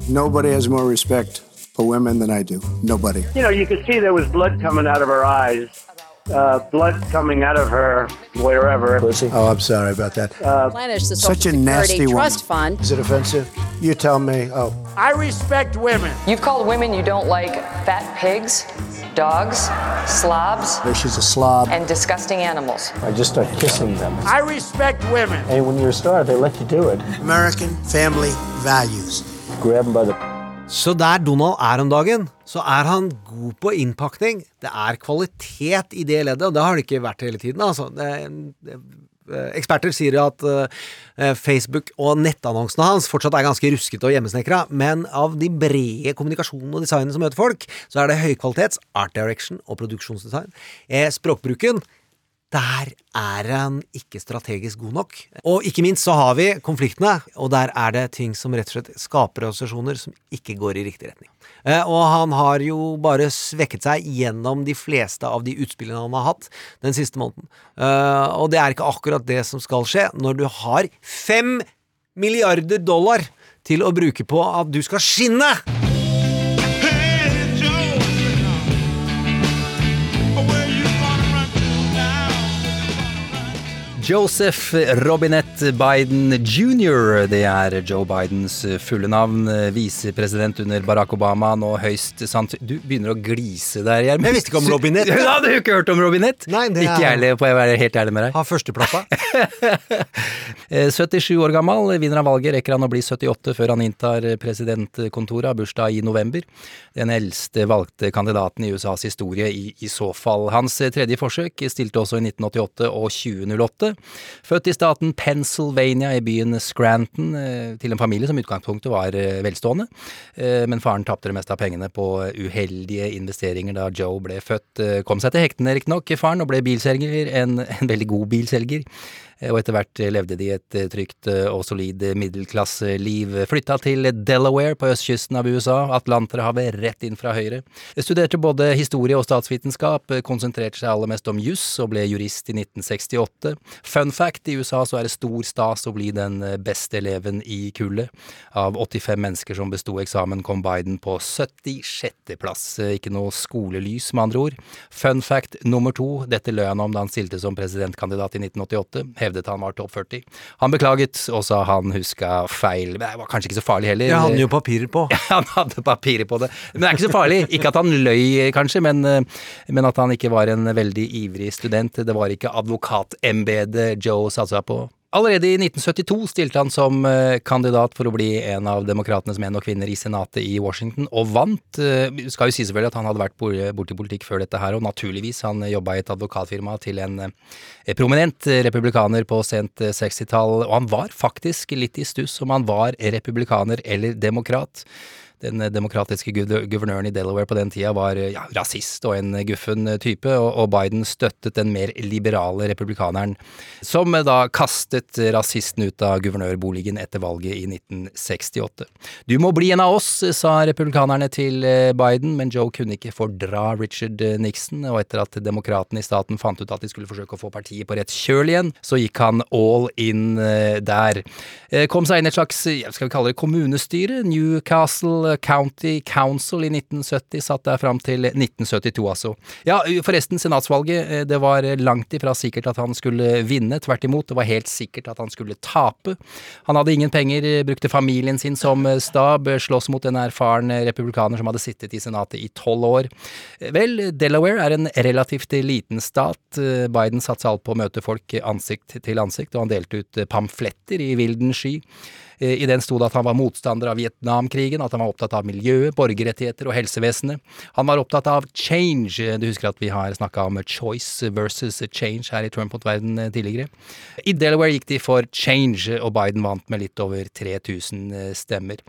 Nobody has more respect for women than I do. Nobody. You know, you could see there was blood coming out of her eyes, uh, blood coming out of her wherever. Pussy. Oh, I'm sorry about that. replenish the Such a nasty Security woman. Trust Fund. Is it offensive? You tell me. Oh, I respect women. You've called women you don't like fat pigs, dogs, slobs, she's a slob. and disgusting animals. I just start kissing them. I respect women. And when you're a star, they let you do it. American family values. Grab them by the Så der Donald er om dagen, så er han god på innpakning. Det er kvalitet i det leddet, og det har det ikke vært hele tiden. Altså. Det, det, eksperter sier jo at eh, Facebook og nettannonsene hans fortsatt er ganske ruskete og hjemmesnekra, men av de brede kommunikasjonene og designene som møter folk, så er det høykvalitets art direction og produksjonsdesign. Eh, språkbruken der er han ikke strategisk god nok. Og ikke minst så har vi konfliktene, og der er det ting som rett og slett skaper assosiasjoner som ikke går i riktig retning. Eh, og han har jo bare svekket seg gjennom de fleste av de utspillene han har hatt den siste måneden. Eh, og det er ikke akkurat det som skal skje når du har fem milliarder dollar til å bruke på at du skal skinne! Joseph Robinette Biden jr. Det er Joe Bidens fulle navn. Visepresident under Barack Obama, nå høyst sant Du begynner å glise der, Gjermund. Jeg visste ikke om Robinette. [laughs] Du hadde jo ikke hørt om Robinette? Nei, det Ikke ærlig, på jeg være helt ærlig med deg. Har førsteplata. [laughs] Eh, 77 år gammel, vinner han valget, rekker han å bli 78 før han inntar presidentkontoret, har bursdag i november. Den eldste valgte kandidaten i USAs historie i, i så fall. Hans tredje forsøk stilte også i 1988 og 2008. Født i staten Pennsylvania i byen Scranton, eh, til en familie som i utgangspunktet var eh, velstående. Eh, Men faren tapte det meste av pengene på uheldige investeringer da Joe ble født. Kom seg til hektene riktignok, faren, og ble bilselger, en, en veldig god bilselger. Eh, og etter hvert levde de et eh, trygt eh, og solid middelklasseliv. Flytta til Delaware på østkysten av USA, Atlanterhavet rett inn fra høyre. Studerte både historie og statsvitenskap, konsentrerte seg aller mest om juss og ble jurist i 1968. Fun fact, i USA så er det stor stas å bli den beste eleven i kullet. Av 85 mennesker som besto eksamen, kom Biden på 76. plass. Ikke noe skolelys, med andre ord. Fun fact nummer to, dette løy han om da han stilte som presidentkandidat i 1988, hevdet han var topp 40. Han beklaget og sa han huska feil. Men Det var kanskje ikke så farlig heller. Jeg hadde jo papirer på. [laughs] Ja, han hadde papirer på det. Men det er ikke så farlig. Ikke at han løy, kanskje, men, men at han ikke var en veldig ivrig student. Det var ikke advokatembetet Joe satsa på. Allerede i 1972 stilte han som eh, kandidat for å bli en av demokratenes menn og kvinner i senatet i Washington, og vant. Eh, skal jo si selvfølgelig at han hadde vært borti politikk før dette her, og naturligvis, han jobba i et advokatfirma til en eh, prominent republikaner på sent 60-tall, og han var faktisk litt i stuss om han var republikaner eller demokrat den demokratiske guvernøren i Delaware på den tida var ja, rasist og en guffen type, og Biden støttet den mer liberale republikaneren, som da kastet rasisten ut av guvernørboligen etter valget i 1968. Du må bli en av oss, sa republikanerne til eh, Biden, men Joe kunne ikke fordra Richard Nixon, og etter at demokratene i staten fant ut at de skulle forsøke å få partiet på rett kjøl igjen, så gikk han all in eh, der. Eh, kom seg inn i et slags, skal vi kalle det kommunestyre, Newcastle County Council i 1970, satt der fram til 1972, altså. Ja, forresten, senatsvalget, eh, det var langt ifra sikkert at han skulle vinne, tvert imot, det var helt sikkert at han skulle tape. Han hadde ingen penger, brukte familien sin som stab, slåss mot en erfaren republikaner som hadde sittet i senatet i tolv år. Vel, Delaware er en relativt liten stat. Biden satsa alt på å møte folk ansikt til ansikt, og han delte ut pamfletter i vilden sky. Eh, I den sto det at han var motstander av Vietnamkrigen, at han var opptatt av miljøet, borgerrettigheter og helsevesenet. Han var opptatt av change. Du husker at vi har snakka om choice versus change her i Trump mot verden eh, tidligere. I Delaware gikk de for change, og Biden vant med litt over 3000 eh, stemmer.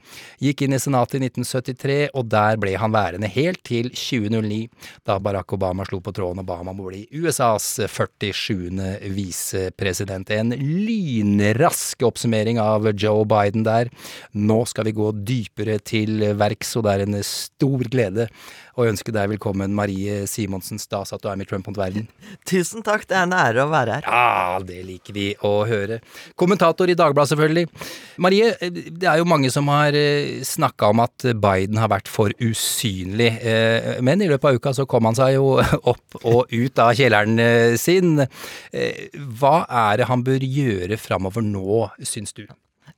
Gikk inn i Senatet i 1973, og der ble han værende helt til 2009, da Barack Obama slo på tråden og ba om å bli USAs 47. visepresident. En lynrask oppsummering av Joe Biden Biden der. Nå skal vi gå dypere til verks, og det er en stor glede å ønske deg velkommen, Marie Simonsen. Stas at du er med i Trump mot verden. Tusen takk, det er en ære å være her. Ja, det liker vi å høre. Kommentator i Dagbladet, selvfølgelig. Marie, det er jo mange som har eh, snakka om at Biden har vært for usynlig, eh, men i løpet av uka så kom han seg jo [laughs] opp og ut av kjelleren eh, sin. Hva er det han bør gjøre framover nå, syns du?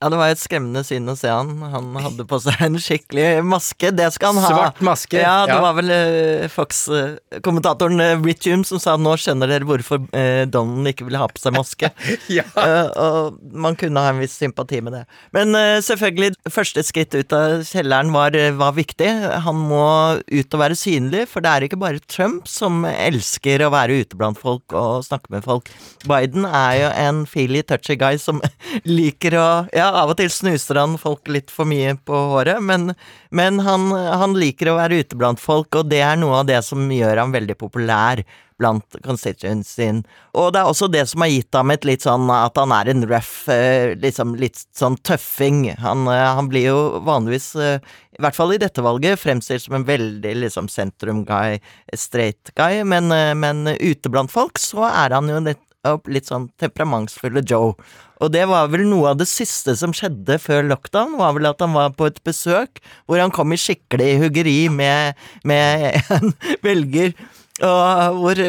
Ja, det var et skremmende syn å se han. Han hadde på seg en skikkelig maske. Det skal han ha. Svart maske. Ja, det ja. var vel uh, Fox-kommentatoren uh, Rich Hume som sa nå skjønner dere hvorfor uh, Donald ikke ville ha på seg maske. [laughs] ja. uh, og man kunne ha en viss sympati med det. Men selvfølgelig, første skritt ut av kjelleren var, var, viktig. Han må ut og være synlig, for det er ikke bare Trump som elsker å være ute blant folk og snakke med folk. Biden er jo en feely touchy guy som [laughs] liker å ja, av og til snuser han folk litt for mye på håret, men, men han, han, liker å være ute blant folk, og det er noe av det som gjør ham veldig populær blant constituencyen. Og det er også det som har gitt ham et litt sånn at han er en rough, eh, liksom litt sånn tøffing. Han, eh, han blir jo vanligvis, eh, i hvert fall i dette valget, fremstilt som en veldig liksom sentrum-guy, straight guy, men, men ute blant folk så er han jo litt, litt sånn temperamentsfulle Joe. Og det var vel noe av det siste som skjedde før lockdown, var vel at han var på et besøk hvor han kom i skikkelig huggeri med, med [laughs] en velger og hvor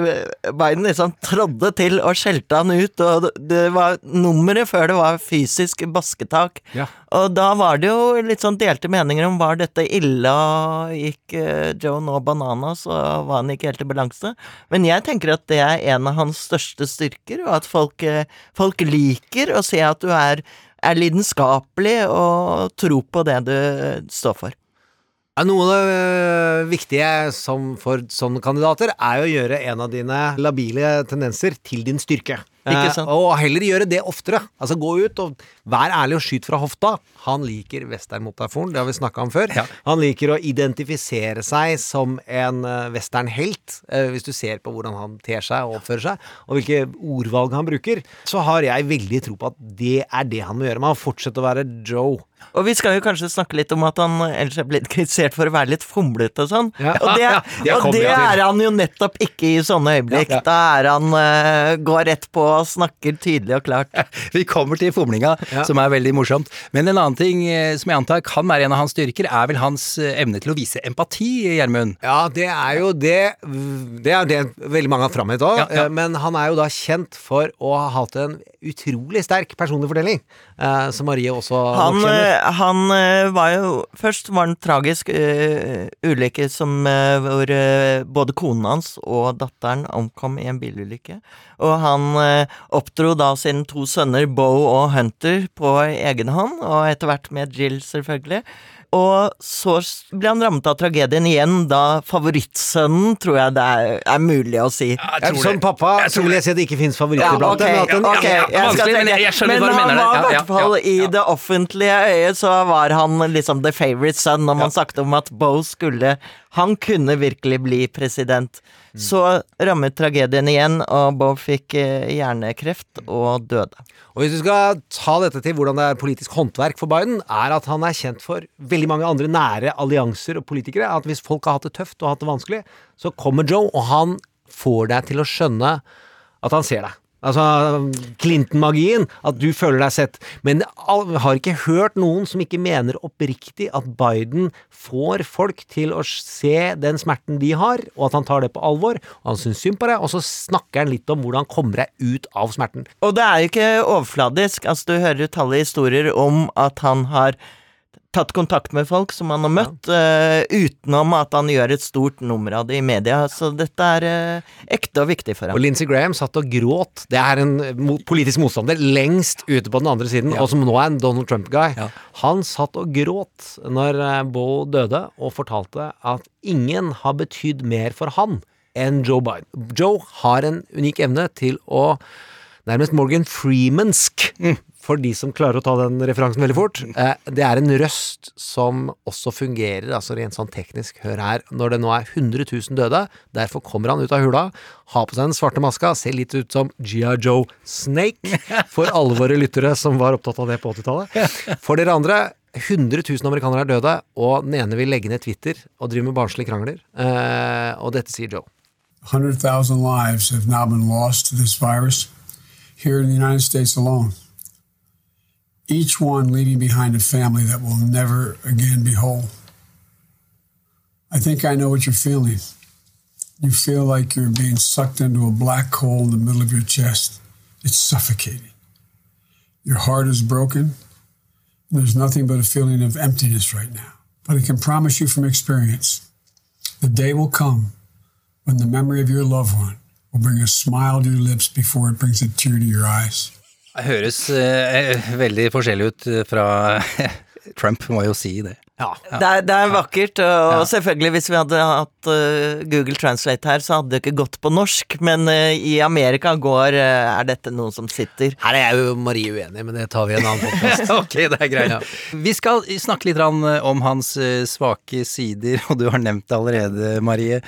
Biden liksom trådde til og skjelte han ut, og det var nummeret før det var fysisk basketak. Ja. Og da var det jo litt sånn delte meninger om var dette ille, og gikk uh, Joe nå bananas, og var han ikke helt i balanse. Men jeg tenker at det er en av hans største styrker, og at folk, uh, folk liker å se at du er, er lidenskapelig og tror på det du står for. Noe av det eh, viktige som for sånne kandidater er å gjøre en av dine labile tendenser til din styrke. Eh, og heller gjøre det oftere. Altså Gå ut og vær ærlig og skyt fra hofta. Han liker westernmotaforen, det har vi snakka om før. Han liker å identifisere seg som en uh, westernhelt. eh, hvis du ser på hvordan han ter seg og oppfører seg, og hvilke ordvalg han bruker, så har jeg veldig tro på at det er det han må gjøre. Man må fortsette å være Joe. Og vi skal jo kanskje snakke litt om at han ellers er blitt kritisert for å være litt fomlete og sånn. Ja. Og det, [laughs] Ja, det og det er han jo nettopp ikke i sånne øyeblikk. Ja, ja. Da er han uh, går rett på og snakker tydelig og klart. Vi kommer til fomlinga, som er veldig morsomt. Men en annen ting eh, som jeg antar kan være en av hans styrker, er vel hans eh, evne til å vise empati, Gjermund. Ja, det er jo det Det er det veldig mange har framhevet òg, Ja, ja. men han er jo da kjent for å ha hatt en utrolig sterk personlig fortelling, eh, som Marie også Han, kjenner. eh, han eh, var jo Først var en tragisk eh, ulykke som, eh, hvor eh, både konen hans og datteren omkom i en bilulykke. Og han eh, oppdro da sine to sønner Bo og Hunter på egen hånd, og etter hvert med Jill, selvfølgelig. Og så ble han rammet av tragedien igjen, da favorittsønnen, tror jeg det er, er mulig å si. Ja, som pappa så vil jeg si at det ikke fins favoritter Ja, blant ok, dem. men at jeg skal tenke. men jeg- jeg men han mener var i Ja, ja, hvert fall i det offentlige øyet, så var han liksom the favorite son når man snakket om at Bo skulle Han kunne virkelig bli president. Mm. Så rammet tragedien igjen, og Bob fikk eh, hjernekreft og døde. Og hvis du skal ta dette til hvordan det er politisk håndverk for Biden, er at han er kjent for veldig mange andre nære allianser og politikere. At hvis folk har hatt det tøft og hatt det vanskelig, så kommer Joe, og han får deg til å skjønne at han ser deg. Altså Clinton-magien, at du føler deg sett. Men har ikke hørt noen som ikke mener oppriktig at Biden får folk til å se den smerten de har, og at han tar det på alvor. Og han syns synd på deg, og så snakker han litt om hvordan kommer deg ut av smerten. Og det er jo ikke overfladisk. Altså, du hører utallige historier om at han har tatt kontakt med folk som han har møtt, eh, utenom at han gjør et stort nummer av det i media. Så dette er uh, ekte og viktig for ham. Og Lindsey Graham satt og gråt. Det er en politisk motstander lengst ute på den andre siden, og som nå er en Donald Trump-guy. Han satt og gråt når eh, Bo døde, og fortalte at ingen har betydd mer for han enn Joe Biden. Joe har en unik evne til å nærmest Morgan Freemansk, for de som klarer å ta den referansen veldig fort. Eh, det er en røst som også fungerer, altså rent sånn teknisk. Hør her, når det nå er 100 000 døde, derfor kommer han ut av hula, har på seg den svarte maska, ser litt ut som G.I. Joe Snake, for alle våre lyttere som var opptatt av det på 80-tallet. For dere andre, 100 000 amerikanere er døde, og den ene vil legge ned Twitter og drive med barnslige krangler. Eh, og dette sier Joe. 100,000 lives have now been lost to this virus here in the United States alone. Each one leaving behind a family that will never again be whole. I think I know what you're feeling. You feel like you're being sucked into a black hole in the middle of your chest. It's suffocating. Your heart is broken. There's nothing but a feeling of emptiness right now. But I can promise you from experience the day will come when the memory of your loved one will bring a smile to your lips before it brings a tear to your eyes. Det høres eh, veldig forskjellig ut eh, fra [laughs] Trump, må jo si det. Ja. Det, er, det er vakkert, og selvfølgelig hvis vi hadde hatt eh, Google Translate her, så hadde det ikke gått på norsk, men eh, i Amerika går eh, Er dette noe som sitter? Her er jeg jo Marie uenig, men det tar vi i en annen podkast. [laughs] ok, det er greit. Vi skal snakke litt om hans svake sider, [laughs] og du har nevnt det allerede, Marie.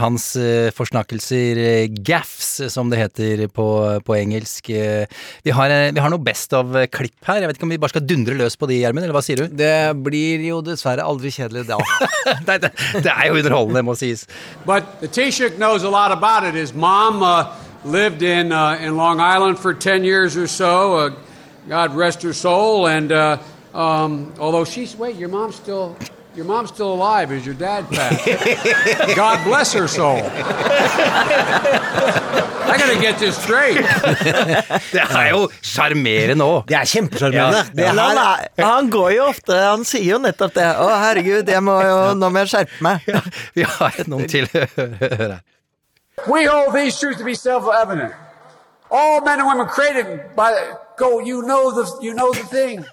Hans forsnakkelser, gaffs, som det heter på, på engelsk. Vi har, vi har noe best of-klipp her. Jeg vet ikke om vi bare skal dundre løs på de, Gjermund, eller hva sier du? Det blir jo dessverre aldri kjedelig, da. [laughs] Nei, det, det er jo underholdende, må sies. But the Taoiseach knows a lot about it. His mom uh, lived in uh, in Long Island for 10 years or so. Uh, God rest her soul. And uh, um, although she's wait, your mom's still your mom's still alive. Is your dad fat? God bless her soul. I gotta get this straight. Det er jo sjarmerende òg. Det er kjempesjarmerende. Ja. Det han, her er, han går jo ofte Han sier jo nettopp det. 'Å, herregud, jeg må jo, nå må jeg skjerpe meg'. Vi har noen til. å høre her. We hold these truths to be self-evident. All men and women created by go. You know the you know the thing.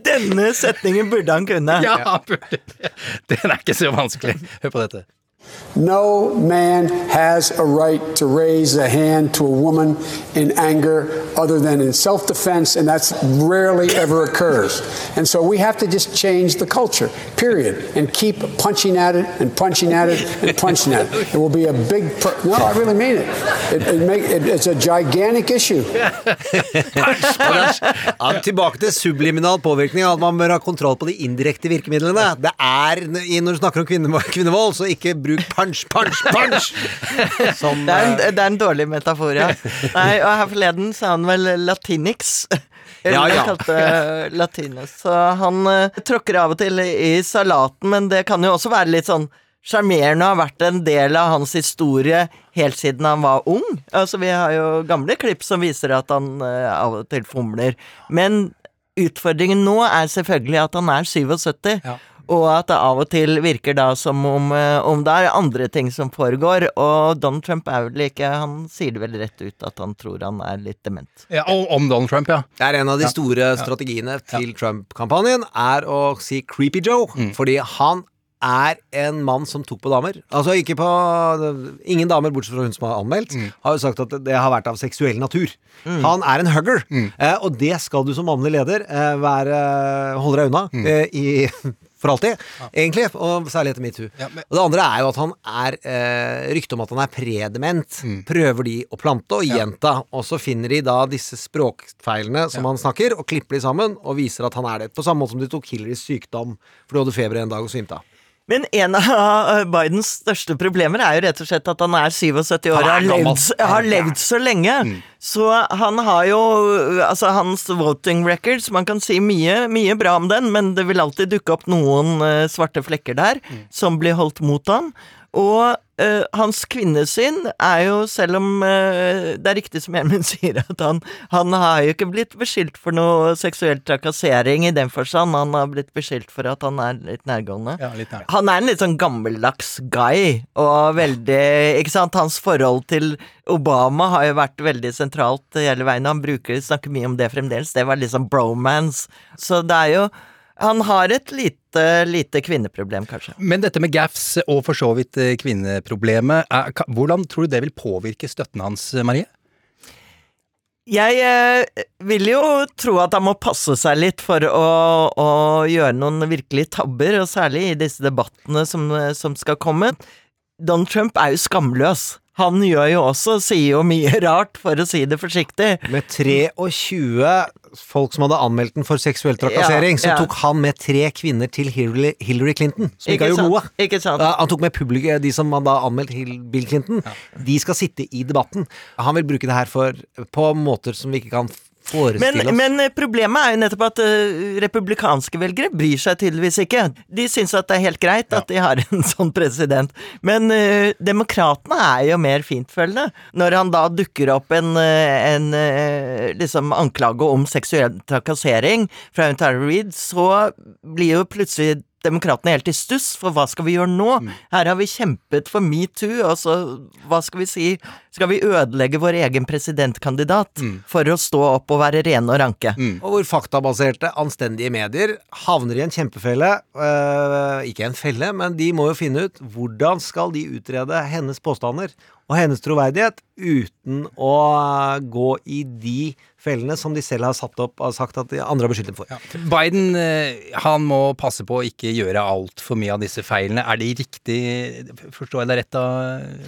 [laughs] Denne setningen burde han kunne. Ja, burde. Den er ikke så vanskelig. Hør på dette. No man has a right to raise a hand to a woman in anger other than in self defense, and that's rarely ever occurs. And so we have to just change the culture, period, and keep punching at it and punching at it and punching at it. It will be a big. Pro- no, I really mean it. it, it, make, it it's a gigantic issue. Tilbake til subliminal påvirkning, at man bør ha kontroll på de indirekte virkemidlene. Det er, Når du snakker om kvinne, kvinnevold, så ikke bruk punch, punch, punch! [laughs] Som, Det er, en, eh, det er en dårlig metafor, ja. Nei, og her forleden sa han vel latinix. Eller Ja, ja, ja. kalte latinus. Så han uh, tråkker av og til i salaten, men det kan jo også være litt sånn sjarmerende og har vært en del av hans historie helt siden han var ung. Altså, vi har jo gamle klipp som viser at han uh, av og til fomler. Men utfordringen nå er selvfølgelig at han er 77. Og at det av og til virker da som om, eh, om det er andre ting som foregår. Og Donald Trump er vel ikke Han sier det vel rett ut at han tror han er litt dement. Ja, og om Donald Trump, ja. Det er en av de Ja. store strategiene til Trump-kampanjen, er å si Creepy Joe. Mm. Fordi han er en mann som tok på damer. Altså ikke på Ingen damer, bortsett fra hun som har anmeldt, Mm. har jo sagt at det har vært av seksuell natur. Han er en hugger, Mm. eh, og det skal du som mannlig leder eh, være holde deg unna Mm. eh, i [laughs] for alltid, egentlig, og særlig etter metoo. Og det andre er jo at han er eh, Ryktet om at han er predement. Mm. Prøver de å plante og gjenta, og så finner de da disse språkfeilene som han snakker, og klipper de sammen og viser at han er det. På samme måte som de tok Hillarys sykdom, for du hadde feber en dag og svimte av. Men en av eh, Bidens største problemer er jo rett og slett at han er 77 år og har levd, har levd så lenge. Så han har jo Altså, hans voting records Man kan si mye, mye bra om den, men det vil alltid dukke opp noen eh, svarte flekker der som blir holdt mot han. Og eh, hans kvinnesyn er jo, selv om uh, det er riktig som Gjermund [laughs] sier, at han, han har jo ikke blitt beskyldt for noe seksuell trakassering i den forstand. Han har blitt beskyldt for at han er litt nærgående. Ja, litt nær. Han er en litt sånn gammeldags guy, og veldig Ikke sant, hans forhold til Obama har jo vært veldig sentralt hele veien. Han bruker, snakker mye om det fremdeles. Det var liksom bromance. Så det er jo Han har et lite, lite kvinneproblem, kanskje. Men dette med gaffs og for så vidt eh, kvinneproblemet, er, hvordan tror du det vil påvirke støtten hans, Marie? Jeg eh, vil jo tro at han må passe seg litt for å, å gjøre noen virkelige tabber, og særlig i disse debattene som, som skal komme. Donald Trump er jo skamløs. Han gjør jo også, sier jo mye [laughs] rart, for å si det forsiktig. Med 23 folk som hadde anmeldt den for seksuell trakassering, Ja, ja. så tok han med tre kvinner til Hillary, Hillary Clinton, som ikke, Ikke har gjort noe. ikke sant. Han tok med publikum, de som hadde anmeldt Bill Clinton. De skal sitte i debatten. Han vil bruke det her for, på måter som vi ikke kan Men, men problemet er jo nettopp at eh, republikanske velgere bryr seg tydeligvis ikke. De syns at det er helt greit at de har [laughs] en sånn president. Men uh, demokratene er jo mer fintfølende. Når han da dukker opp en, eh, en uh, liksom anklage om seksuell trakassering fra hun Reed, så blir jo plutselig demokratene helt i stuss, for hva skal vi gjøre nå? Her har vi kjempet for metoo, og så, hva skal vi si, skal vi ødelegge vår egen presidentkandidat for å stå opp og være rene og ranke? Og hvor faktabaserte, anstendige medier havner i en kjempefelle. øh, ikke en felle, men de må jo finne ut hvordan skal de utrede hennes påstander og hennes troverdighet uten å gå i de fellene som de selv har satt opp og sagt at de andre har beskyldt dem for. Biden eh, han må passe på å ikke gjøre altfor mye av disse feilene. Er de riktig Forstår jeg deg rett da,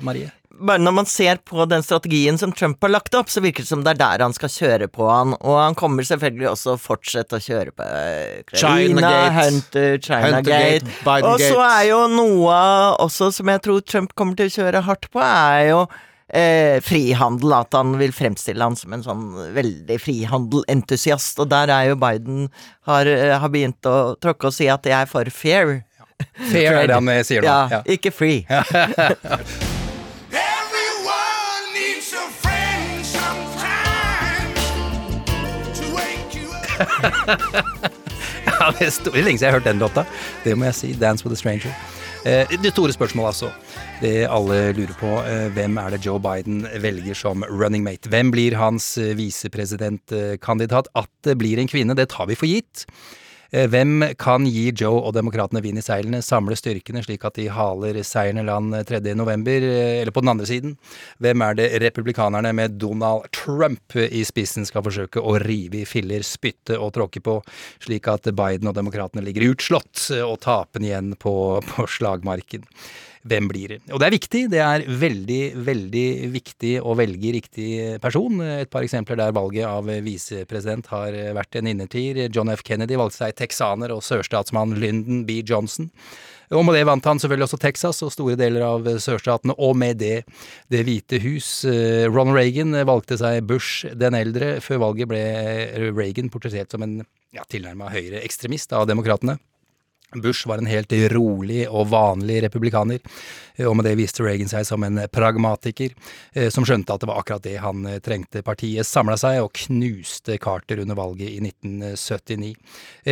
Marie? Bare når man ser på den strategien som Trump har lagt opp, så virker det som det er der han skal kjøre på han, og han kommer selvfølgelig også å fortsette å kjøre på China, Ukraina, Chinagate. Hunter, Chinagate. Gate. Og så er jo noe også som jeg tror Trump kommer til å kjøre hardt på, er jo eh, frihandel. At han vil fremstille han som en sånn veldig frihandelentusiast. Og der er jo Biden har, eh, har begynt å tråkke og si at jeg er for fair. [laughs] Fair er det han eh, sier nå. Ja, ikke free. [laughs] Everyone needs a friend sometimes to wake you up. [laughs] Ja, det er lenge siden jeg har hørt den låta. Det må jeg si. 'Dance with a Stranger'. Eh, det store spørsmålet, altså. Det alle lurer på, eh, hvem er det Joe Biden velger som running mate? Hvem blir hans eh, visepresidentkandidat? At det blir en kvinne, det tar vi for gitt. Eh, Hvem kan gi Joe og demokratene vind i seilene, samle styrkene slik at de haler seieren i land 3. november, eh, eller på den andre siden? Hvem er det republikanerne med Donald Trump i spissen skal forsøke å rive i filler, spytte og tråkke på, slik at Biden og demokratene ligger utslått eh, og tapen igjen på, på slagmarken? Hvem blir det? Og det er viktig. Det er veldig, veldig viktig å velge riktig person. Et par eksempler der valget av visepresident har vært en innertier. John F. Kennedy valgte seg texaner og sørstatsmann Lyndon B. Johnson. Og med det vant han selvfølgelig også Texas og store deler av sørstatene, og med det Det hvite hus. Ron Ronald Reagan valgte seg Bush den eldre. Før valget ble Reagan portrettert som en ja, tilnærma høyreekstremist av demokratene. Bush var en helt rolig og vanlig republikaner, eh, og med det viste Reagan seg som en pragmatiker, eh, som skjønte at det var akkurat det han eh, trengte. Partiet samla seg og knuste Carter under valget i 1979.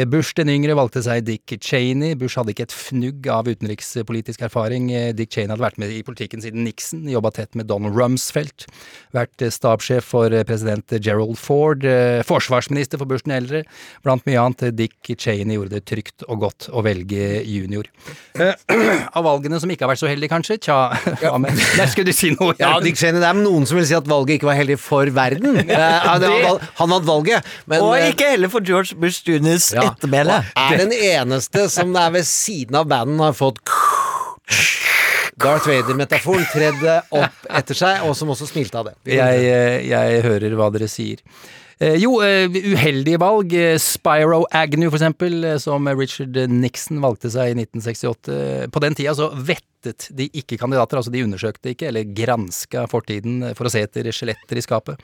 Bush den yngre valgte seg Dick Cheney. Bush hadde ikke et fnugg av utenrikspolitisk erfaring. Dick Cheney hadde vært med i politikken siden Nixon, jobba tett med Donald Rumsfeldt, vært stabssjef for president Gerald Ford, forsvarsminister for Bush den eldre, blant mye annet. Dick Cheney gjorde det trygt og godt å velge junior. Eh, [clears throat] av valgene som ikke har vært så heldige, kanskje? Tja, ja. [laughs] men, der skulle du si noe. Ja, Dick Cheney, det er noen som vil si at valget ikke var heldig for verden. Eh, han, vant valget, men Og eh, ikke heller for George Bush Juniors ja, ettermæle. Er den eneste som er ved siden av banden har fått Darth Vader-metaforen tredde opp etter seg, og som også smilte av det. Jeg, eh, jeg hører hva dere sier. Eh, Jo, eh, uheldige valg. Eh, Spyro Agnew, for eksempel, som Richard Nixon valgte seg i 1968. På den tida så vettet de ikke kandidater, altså de undersøkte ikke, eller granska fortiden for å se etter skjeletter i skapet.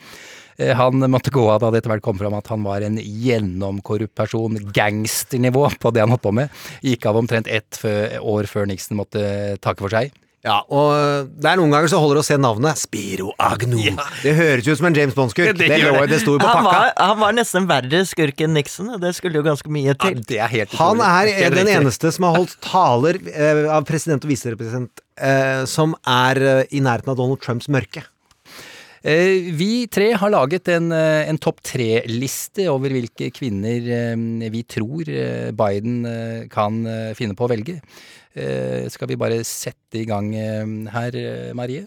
Han måtte gå av da det etter hvert kom fram at han var en gjennomkorrupt person, gangsternivå på det han holdt på med. Gikk av omtrent ett år før Nixon måtte takke for seg. Ja, og det er noen ganger så holder det å se navnet. Spiro Agnew. Det høres ut som en James Bond-skurk. Det Det, det. det sto jo på Han pakka. var, han var nesten verre skurk enn Nixon, og det skulle jo ganske mye til. Det er helt Han er, er den eneste som har holdt taler eh, av president og viserepresident eh, som er eh, i nærheten av Donald Trumps mørke. Eh, Vi tre har laget en, eh, en topp tre-liste over hvilke kvinner eh, vi tror Biden kan finne på å velge. Eh, Skal vi bare sette i gang eh, her, eh, Marie?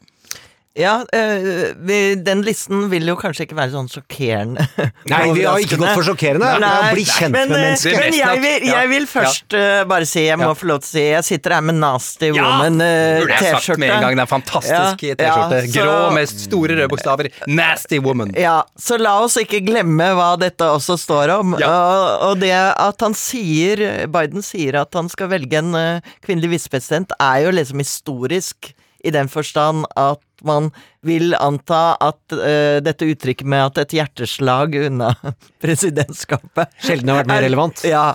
Ja, øh, vi, den listen vil jo kanskje ikke være sånn sjokkerende. [laughs] Nei, vi har ikke gått for sjokkerende. Har blitt kjent men, med eh, mennesket. Men jeg vil, jeg vil først eh, bare si, jeg må Ja. få lov til å si, jeg sitter her med Nasty Ja, Woman-T-skjorte. jeg sagt med en gang. Det er fantastisk Ja, T-skjorte. ja, Grå med store røde bokstaver. Nasty woman. Ja, så la oss ikke glemme hva dette også står om. Og, og det at han sier, Biden sier at han skal velge en uh, kvinnelig visepresident, er jo liksom historisk i den forstand at man vil anta at uh, dette uttrykket med at et hjerteslag unna [laughs] presidentskapet Sjelden har vært mer er- relevant. Ja.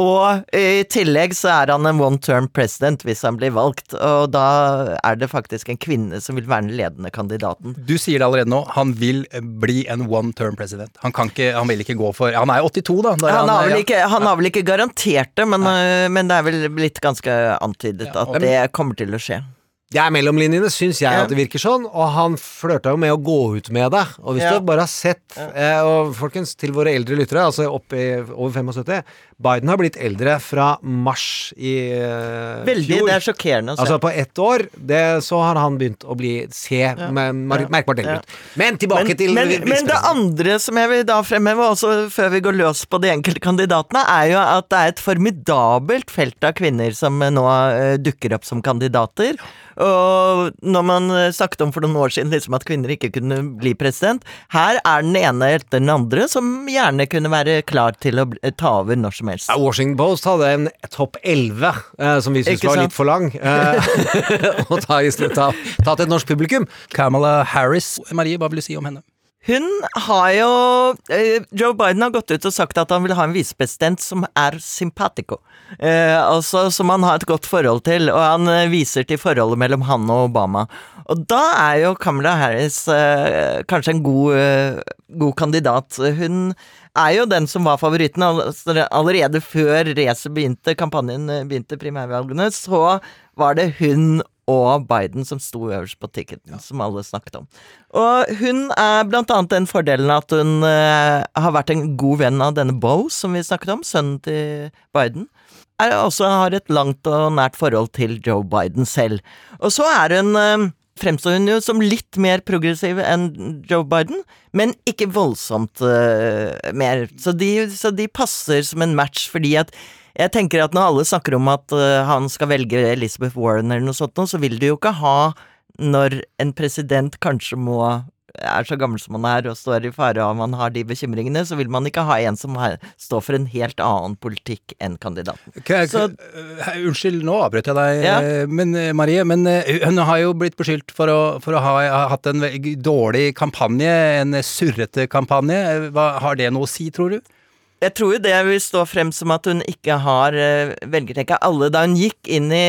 Og i tillegg så er han en one term president hvis han blir valgt, og da er det faktisk en kvinne som vil være den ledende kandidaten. Du sier det allerede nå. Han vil bli en one term president. Han, kan ikke, han vil ikke gå for Han er 82, da. er Han har, vel ikke, han har vel ikke garantert det, men, men det er vel blitt ganske antydet at det kommer til å skje. Det er mellom linjene, syns jeg Ja. at det virker sånn, og han flørta jo med å gå ut med det. Og hvis Ja. du bare har sett eh, Og folkens, til våre eldre lyttere, altså opp i over 75 Biden har blitt eldre fra mars i eh, Veldig, fjor. det er sjokkerende å se. Altså på ett år, det, så har han begynt å bli se med, mar- merkbart eldre ut. Men tilbake men, til men, men det andre som jeg vil da fremheve, også før vi går løs på de enkelte kandidatene, er jo at det er et formidabelt felt av kvinner som nå uh, dukker opp som kandidater. Og når man eh, snakket om for noen år siden liksom at kvinner ikke kunne bli president, her er den ene etter den andre som gjerne kunne være klar til å ta over når som helst. Washington Post hadde en topp 11, eh, som vi syntes var sant? litt for lang. Eh, [laughs] å ta, ta, ta til et norsk publikum. Kamala Harris. Marie, hva vil du si om henne? Hun har jo eh, Joe Biden har gått ut og sagt at han vil ha en visepresident som er sympatico. Eh, altså som han har et godt forhold til, og han eh, viser til forholdet mellom han og Obama. Og da er jo Kamala Harris eh, kanskje en god, eh, god kandidat. Hun er jo den som var favoritten. Allerede før racet begynte, kampanjen eh, begynte, primærvalgene, så var det hun og Biden som sto øverst på ticketen, som alle snakket om. Og hun er blant annet den fordelen at hun uh, har vært en god venn av denne Bo, som vi snakket om, sønnen til Biden. Er også har et langt og nært forhold til Joe Biden selv. Og så er hun uh, fremstår hun jo som litt mer progressiv enn Joe Biden, men ikke voldsomt uh, mer. Så de, så de passer som en match, fordi at jeg tenker at når alle snakker om at eh, han skal velge Elizabeth Warren eller noe sånt, så vil du jo ikke ha når en president kanskje må er så gammel som han er og står i fare av man har de bekymringene, så vil man ikke ha en som står for en helt annen politikk enn kandidaten. Okay, Så- k- Unnskyld, nå avbrøt jeg deg, Ja. eh, men eh, Marie. Men eh, hun har jo blitt beskyldt for å, for å ha, ha hatt en dårlig kampanje, en surrete kampanje. Hva, har det noe å si, tror du? Jeg tror jo det vil stå frem som at hun ikke har uh, velgertenke. Alle da hun gikk inn i,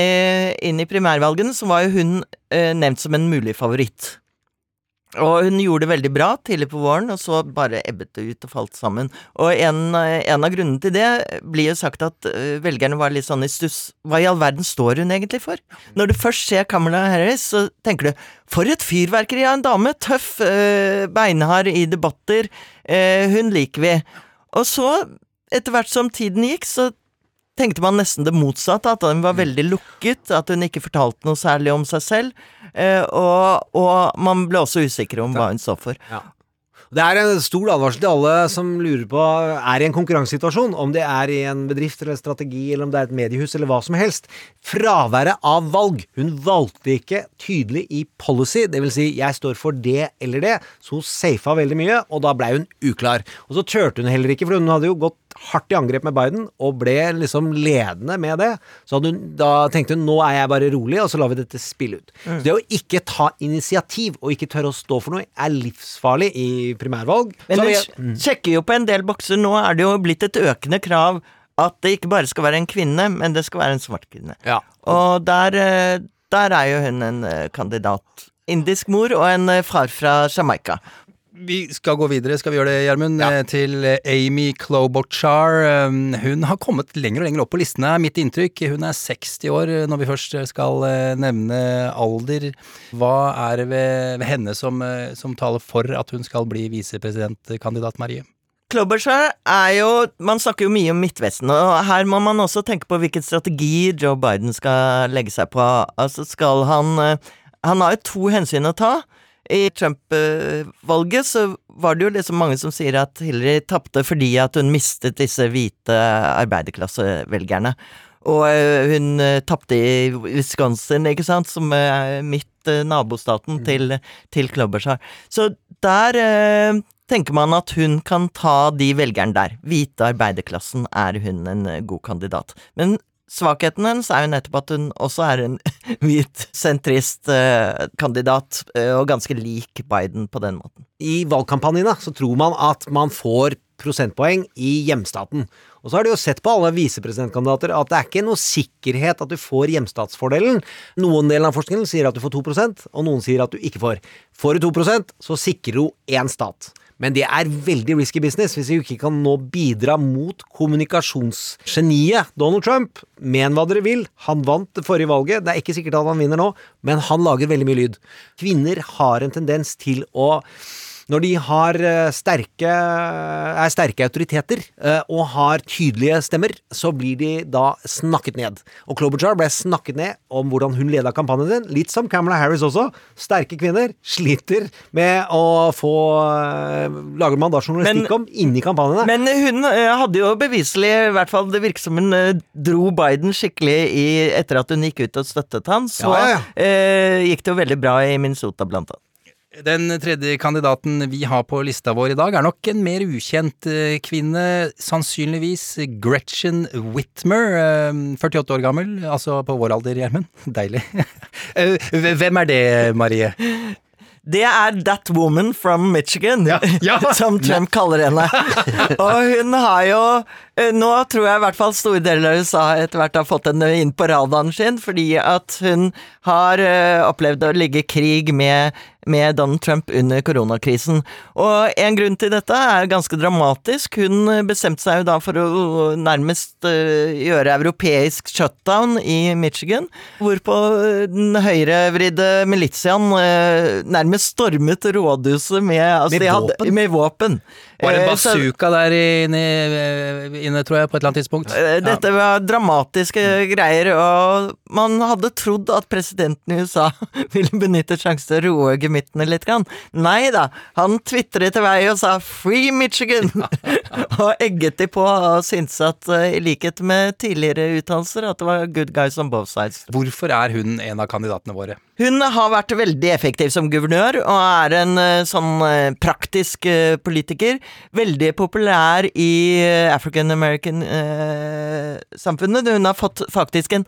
inn i primærvalgene, så var jo hun eh, nevnt som en mulig favoritt. Og hun gjorde det veldig bra tidlig på våren, og så bare ebbet det ut og falt sammen. Og en, eh, en av grunnene til det blir jo sagt at eh, velgerne var litt sånn i stuss. Hva i all verden står hun egentlig for? Når du først ser Kamala Harris, så tenker du for et fyrverkeri av en dame! Tøff, eh, beinhard i debatter. eh, hun liker vi. Og så, etter hvert som tiden gikk, så tenkte man nesten det motsatte, at hun var veldig lukket, at hun ikke fortalte noe særlig om seg selv, eh, og, og man ble også usikker om hva hun så for. Det er en stor advarsel til alle som lurer på er i en konkurransesituasjon, om det er i en bedrift eller strategi, eller om det er et mediehus eller hva som helst. Fraværet av valg. Hun valgte ikke tydelig i policy, vil si jeg står for det eller det, så hun safa veldig mye, og da blei hun uklar. Og så turte hun heller ikke, for hun hadde jo gått hardt i angrep med Biden, og ble liksom ledende med det. Så hun, da tenkte hun nå er jeg bare rolig, og så lar vi dette spille ut. Mm. Så det å ikke ta initiativ, og ikke tørre å stå for noe, er livsfarlig i primærvalg. Men vi- sj- sjekker jo på en del bokser. Nå er det jo blitt et økende krav at det ikke bare skal være en kvinne, men det skal være en svart kvinne. Ja. Og der, eh, der er jo hun en eh, kandidat. Indisk mor og en eh, far fra Jamaica. Vi skal gå videre, skal vi gjøre det, Gjermund? Ja. Til eh, Amy Klobuchar. Um, Hun har kommet lenger og lenger opp på listene, er mitt inntrykk. Hun er 60 år eh, når vi først skal eh, nevne alder. Hva er det ved, ved henne som, eh, som taler for at hun skal bli visepresidentkandidat, Marie? Klobuchar er jo Man snakker jo mye om Midtvesten, og her må man også tenke på hvilken strategi Joe Biden skal legge seg på. Altså skal han eh, Han har jo to hensyn å ta. I Trump-valget så var det jo liksom mange som sier at Hillary tapte fordi at hun mistet disse hvite arbeiderklassevelgerne. Og eh, hun uh, tapte i Wisconsin, ikke sant, som er midt eh, nabostaten til, til Klobuchar. Så der eh, tenker man at hun kan ta de velgerne der. Hvite arbeiderklassen er hun en eh, god kandidat. Men svakheten hennes er jo nettopp at hun også er en [laughs] hvit sentrist-kandidat, og ganske lik Biden på den måten. I valgkampanjene så tror man at man får prosentpoeng i hjemstaten. Og så har de jo sett på alle visepresidentkandidater at det er ikke noe sikkerhet at du får hjemstatsfordelen. Noen deler av forskningen sier at du får 2% og noen sier at du ikke får. Får du 2% så sikrer du én stat. Men det er veldig risky business hvis vi ikke kan nå bidra mot kommunikasjonsgeniet Donald Trump. Men hva dere vil, han vant det forrige valget, det er ikke sikkert at han vinner nå, men han lager veldig mye lyd. Kvinner har en tendens til å når de har eh, sterke, er sterke autoriteter eh, og har tydelige stemmer, så blir de da snakket ned. Og Klobuchar ble snakket ned om hvordan hun leda kampanjen sin. Litt som Kamala Harris også. Sterke kvinner sliter med å få eh, lager man da journalistikk Men- om inni kampanjene. Men hun hadde jo beviselig, i hvert fall det virker som hun dro Biden skikkelig i etter at hun gikk ut og støttet han, så Ja, ja, eh, gikk det jo veldig bra i Minnesota, blant annet. Den tredje kandidaten vi har på lista vår i dag, er nok en mer ukjent eh, kvinne. Sannsynligvis Gretchen Whitmer, eh, 48 år gammel. Altså på vår alder, Gjermund. [laughs] Deilig. [laughs] Eh, Hvem er det, Marie? Det er That Woman from Michigan, [laughs] som Trump kaller henne. Og hun har jo eh, Nå tror jeg i hvert fall store deler av USA etter hvert har fått henne inn på radaren sin, fordi at hun har eh, opplevd å ligge i krig med med Donald Trump under koronakrisen. Og en grunn til dette er ganske dramatisk. Hun bestemte seg jo da for å nærmest eh, gjøre europeisk shutdown i Michigan, hvorpå den høyrevridde militiaen eh, nærmest stormet rådhuset med, altså, Med de hadde- Med våpen. Var det en så- bazooka der inne, inne, tror jeg, på et eller annet tidspunkt? Eh, Dette var dramatiske greier, og man hadde trodd at presidenten i USA [laughs] ville benytte sjansen til å roe gemyttene litt. Grann. Nei da, han tvitret til vei og sa 'Free Michigan', [laughs] [laughs] og egget de på og syntes at, eh, i likhet med tidligere uttalelser, at det var good guys on both sides. Hvorfor er hun en av kandidatene våre? Hun har vært veldig effektiv som guvernør, og er en eh, sånn eh, praktisk eh, politiker. Veldig populær i African American-samfunnet. Hun har fått faktisk en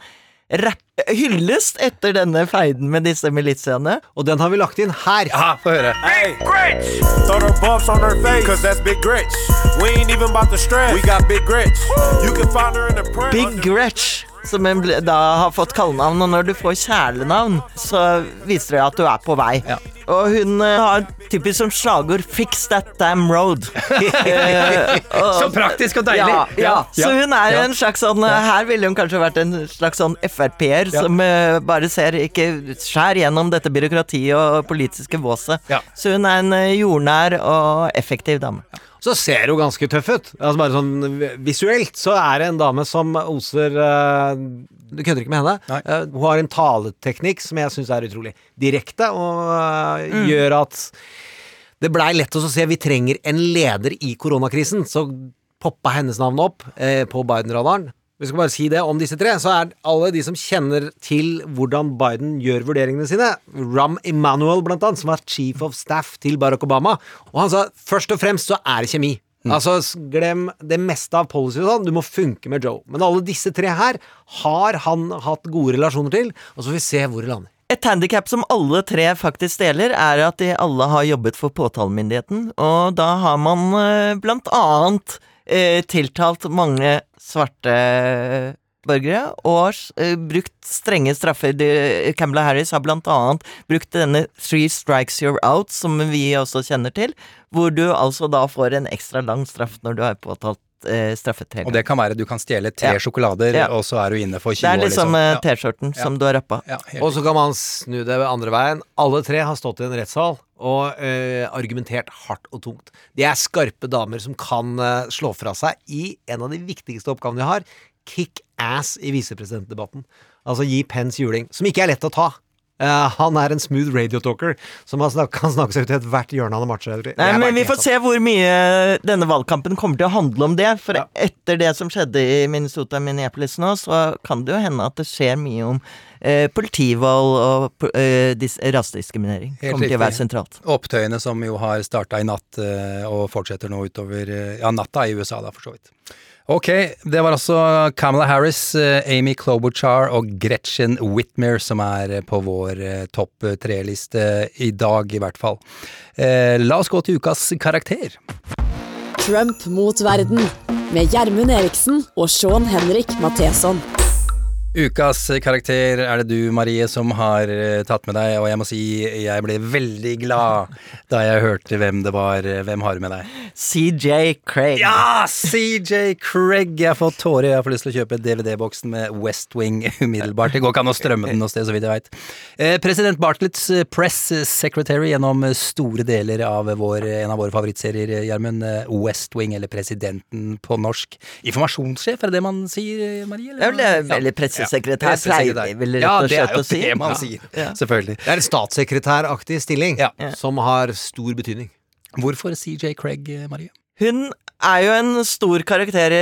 rapp hyllest etter denne feiden med disse militiaene. Og den har vi lagt inn her. Ja, få høre. Hey, grits! Throw the buffs on her face, cause that's big grits. We ain't even about to stress, we got big grits. You can find her in the print. Big Gretch, som en da har fått kallenavn. Og når du får kjælenavn, så viser det at du er på vei. Og hun eh, har typisk som slagord 'Fix that damn road'. [laughs] Eh, Så praktisk og deilig. Ja, ja. Ja, Så hun er ja. en slags sånn Her ville hun kanskje vært en slags sånn Frp-er Ja. som eh, bare ser ikke skjær gjennom dette byråkratiet og politiske våset. Så hun er en eh, jordnær og effektiv dame. Så ser hun ganske tøff ut. Altså bare sånn Visuelt så er det en dame som oser uh, Du kødder ikke med henne. Uh, hun har en taleteknikk som jeg syns er utrolig direkte, og uh, Mm. gjør at det blei lett å se vi trenger en leder i koronakrisen. Så poppa hennes navn opp på Biden-radaren. Vi skal bare si det om disse tre, så er alle de som kjenner til hvordan Biden gjør vurderingene sine. Ram Emanuel, blant annet, som var chief of staff til Barack Obama. Og han sa først og fremst så er det kjemi. Altså, glem det meste av policy og sånn. Du må funke med Joe. Men alle disse tre her har han hatt gode relasjoner til, og så får vi se hvor det lander. Et handikap som alle tre faktisk deler, er at de alle har jobbet for påtalemyndigheten, og da har man eh, blant annet eh, tiltalt mange svarte borgere, og eh, brukt strenge straffer. De- Kamala Harris har blant annet brukt denne three strikes you're out, som vi også kjenner til, hvor du altså da får en ekstra lang straff når du har påtalt eh, straffet Og det kan være du kan stjele tre Ja. sjokolader, Ja. og så er du inne for 20 Det er liksom liksom. eh, Ja. T-skjorten som du har rappa. Og så kan man snu det andre veien. Alle tre har stått i en rettssal og eh, argumentert hardt og tungt. De er skarpe damer som kan eh, slå fra seg i en av de viktigste oppgavene de har. Kick ass i visepresidentdebatten. Altså gi Pence juling. Som ikke er lett å ta. Eh, han er en smooth radiotalker som har snak kan snakke seg ut i ethvert hjørne av en match. Nei, men vi får se hvor mye denne valgkampen kommer til å handle om det. For etter det som skjedde i Minnesota og Minneapolis nå, så kan det jo hende at det skjer mye om eh, politivold og eh, rasediskriminering. Helt kommer til å være riktig. sentralt. Opptøyene som jo har starta i natt eh, og fortsetter nå utover eh, Ja, natta i USA, da, for så vidt. Ok, det var altså Kamala Harris, eh, Amy Klobuchar og Gretchen Whitmer som er eh, på vår eh, topp tre-liste i dag, i hvert fall. La oss gå til ukas karakter. Trump mot verden med Gjermund Eriksen og Sean Henrik Matheson. Ukas karakter er det du, Marie, som har eh, tatt med deg, og jeg må si jeg ble veldig glad [laughs] da jeg hørte hvem det var. Hvem har du med deg? CJ Craig. Ja, CJ Craig! Jeg har fått tårer. Jeg får lyst til å kjøpe DVD-boksen med West Wing [laughs] umiddelbart. Det går ikke an å strømme den noe sted, så vidt jeg veit. Eh, president Bartletts eh, press secretary gjennom store deler av vår, en av våre favorittserier, eh, Gjermund. eh, West Wing, eller Presidenten på norsk. Informasjonssjef, er det det man sier, eh, Marie? Det er vel det- eller pressesekretær, pleier vi vel rett ja, og det er slett jo å si. det man Ja. sier. Ja. Selvfølgelig. Det er en statssekretæraktig stilling som har stor betydning. Hvorfor CJ Craig, eh, Marie? Hun er jo en stor karakter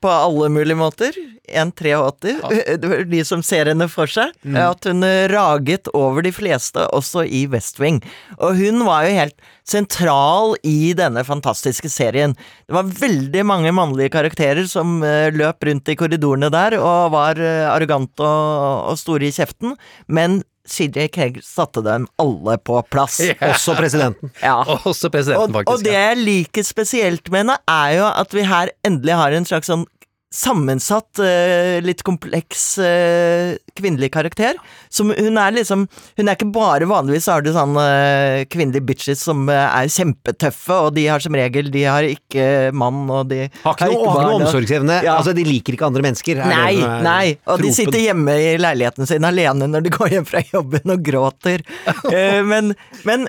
på alle mulige måter. 1,83. [laughs] De som ser henne for seg. Mm. At hun raget over de fleste, også i West Wing. Og hun var jo helt sentral i denne fantastiske serien. Det var veldig mange mannlige karakterer som eh, løp rundt i korridorene der og var eh, arrogante og, og store i kjeften, men CJ Kegg satte dem alle på plass. [laughs] Yeah. Også presidenten. Ja. [laughs] Også presidenten, og, Og det jeg liker spesielt med henne, er jo at vi her endelig har en slags sånn sammensatt, eh, litt kompleks eh, kvinnelig karakter. Som hun er liksom Hun er ikke bare Vanligvis har du sånne eh, kvinnelige bitches som er kjempetøffe, og de har som regel De har ikke mann, og de Har ikke noe, har omsorgsevne. Ja. Altså, de liker ikke andre mennesker. er Nei, er nei, og de sitter hjemme i leiligheten sin alene når de går hjem fra jobben og gråter. [laughs] Men, men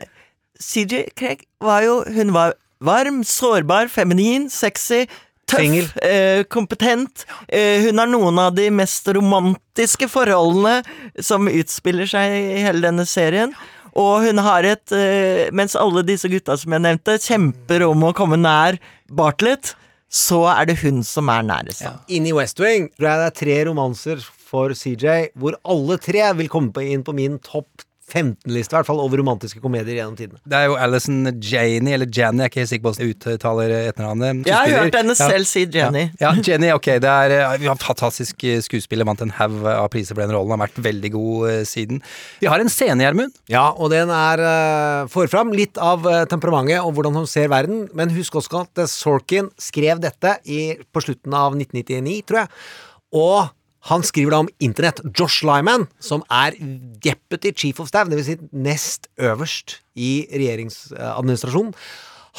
CJ Craig var jo Hun var varm, sårbar, feminin, sexy. Tøff, eh, kompetent. Eh, hun har noen av de mest romantiske forholdene som utspiller seg i hele denne serien. Og hun har et eh, Mens alle disse gutta som jeg nevnte, kjemper om å komme nær Bartlett, så er det hun som er nærest. Inn i West Wing tror jeg det er tre romanser for CJ, hvor alle tre vil komme inn på min topp 15-liste, i hvert fall, over romantiske komedier gjennom tidene. Det er jo Alison Janey, eller Janny, jeg er ikke helt sikker på hvordan jeg uttaler etternavnet. Jeg har hørt henne selv si Jenny. Ja, ja Jenny, ok. Det er ja, en fantastisk eh, skuespiller, vant en haug av priser for den rollen, har vært veldig god eh, siden. Vi har en scene, Gjermund. Ja, og den er uh, får fram litt av eh, temperamentet og hvordan hun ser verden, men husk også at eh, Sorkin skrev dette i, på slutten av 1999, tror jeg, og han skriver da om internett. Josh Lyman, som er deputy chief of staff, dvs. Si nest øverst i regjeringsadministrasjonen,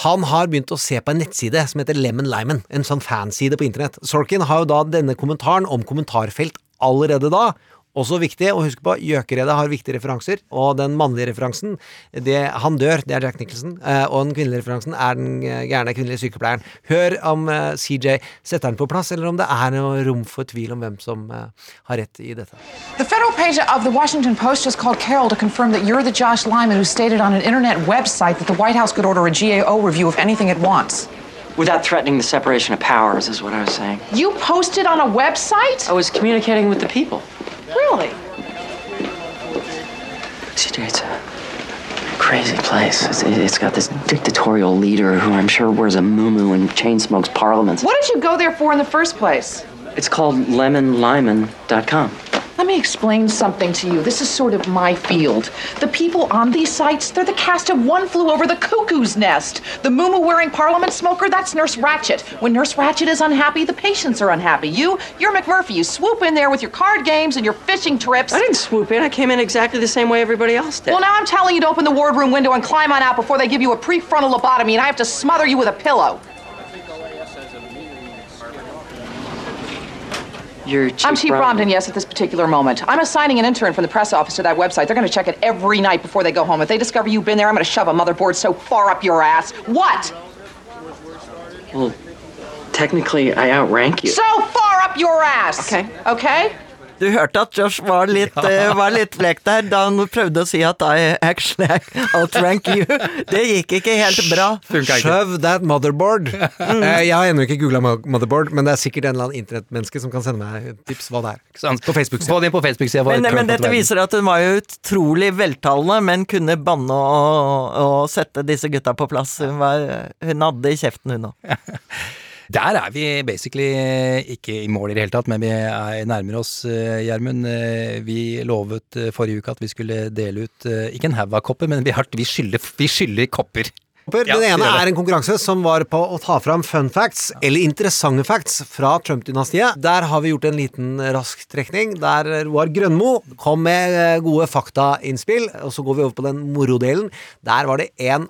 han har begynt å se på en nettside som heter Lemon Lyman, en sånn fanside på internett. Sorkin har jo da denne kommentaren om kommentarfelt allerede da. Også viktig å huske på, Gjøkeredet har viktige referanser, og den mannlige referansen det, Han dør, det er Jack Nicholson, eh, og den kvinnelige referansen er den eh, gærne kvinnelige sykepleieren. Hør om eh, CJ setter den på plass, eller om det er noe rom for tvil om hvem som eh, har rett i dette. The federal page of the Washington Post just called Carol to confirm that you're the Josh Lyman who stated on an internet website that the White House could order a GAO review of anything it wants. Without threatening the separation of powers, is what I was saying. You posted on a website? I was communicating with the people. Really? It's a crazy place. It's, it's got this dictatorial leader who I'm sure wears a muumuu and chain smokes parliaments. What did you go there for in the first place? It's called lemonlyman.com. Let me explain something to you. This is sort of my field. The people on these sites, they're the cast of One Flew Over the Cuckoo's Nest. The moo wearing parliament smoker, that's Nurse Ratchet. When Nurse Ratchet is unhappy, the patients are unhappy. You, you're McMurphy. You swoop in there with your card games and your fishing trips. I didn't swoop in. I came in exactly the same way everybody else did. Well, now I'm telling you to open the wardroom window and climb on out before they give you a prefrontal lobotomy and I have to smother you with a pillow. You're Chief I'm Chief Bromden. Bromden, yes, at this particular moment. I'm assigning an intern from the press office to that website. They're going to check it every night before they go home. If they discover you've been there, I'm going to shove a motherboard so far up your ass. What? Well, technically, I outrank you. So far up your ass. Okay. Okay? Du hørte at Josh var litt, ja. var litt flek der da han prøvde å si at I actually [laughs] outrank you. Det gikk ikke helt bra. Shove that motherboard. [laughs] Mm. Jeg har ennå ikke googla motherboard, men det er sikkert en eller annen internettmenneske som kan sende meg tips hva det er. På Facebook-sida. Facebook-sida. Men, men dette viser at hun var jo utrolig veltalende, men kunne banne og, og sette disse gutta på plass. Hun, var, hun hadde i kjeften, hun òg. [laughs] Der er vi basically ikke i mål i det hele tatt, men vi er nærmer oss, eh, Gjermund. Eh, Vi lovet eh, forrige uke at vi skulle dele ut eh, ikke en haug av kopper, men vi, har, vi, skylder, vi skylder kopper. Den ene er en konkurranse som var på å ta fram fun facts, eller interessante facts, fra Trump-dynastiet. Der har vi gjort en liten rask trekning, der Roar Grønmo kom med eh, gode faktainnspill. Og så går vi over på den morodelen. Der var det en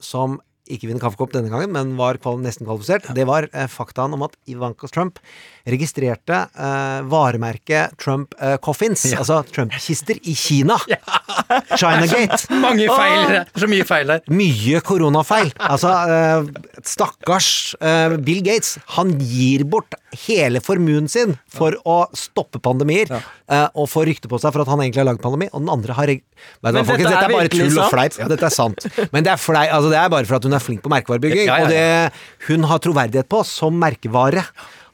som ikke vinner kaffekopp denne gangen, men var kval nesten kvalifisert. Det var eh, faktaen om at Ivanka Trump registrerte eh, varemerket Trump eh, Coffins, altså Trump-kister, i Kina. [laughs] Chinagate. Mange feil. Så mye feil der. Mye koronafeil. Altså, eh, stakkars eh, Bill Gates. Han gir bort hele formuen sin for å stoppe pandemier, eh, og får rykte på seg for at han egentlig har lagd pandemi, og den andre har Men, Men folkens, dette er bare tull og fleip. Ja, dette er sant. Men det er, flei, altså, det er bare for at hun er flink på merkevarebygging, Ja, ja, ja. og det hun har troverdighet på som merkevare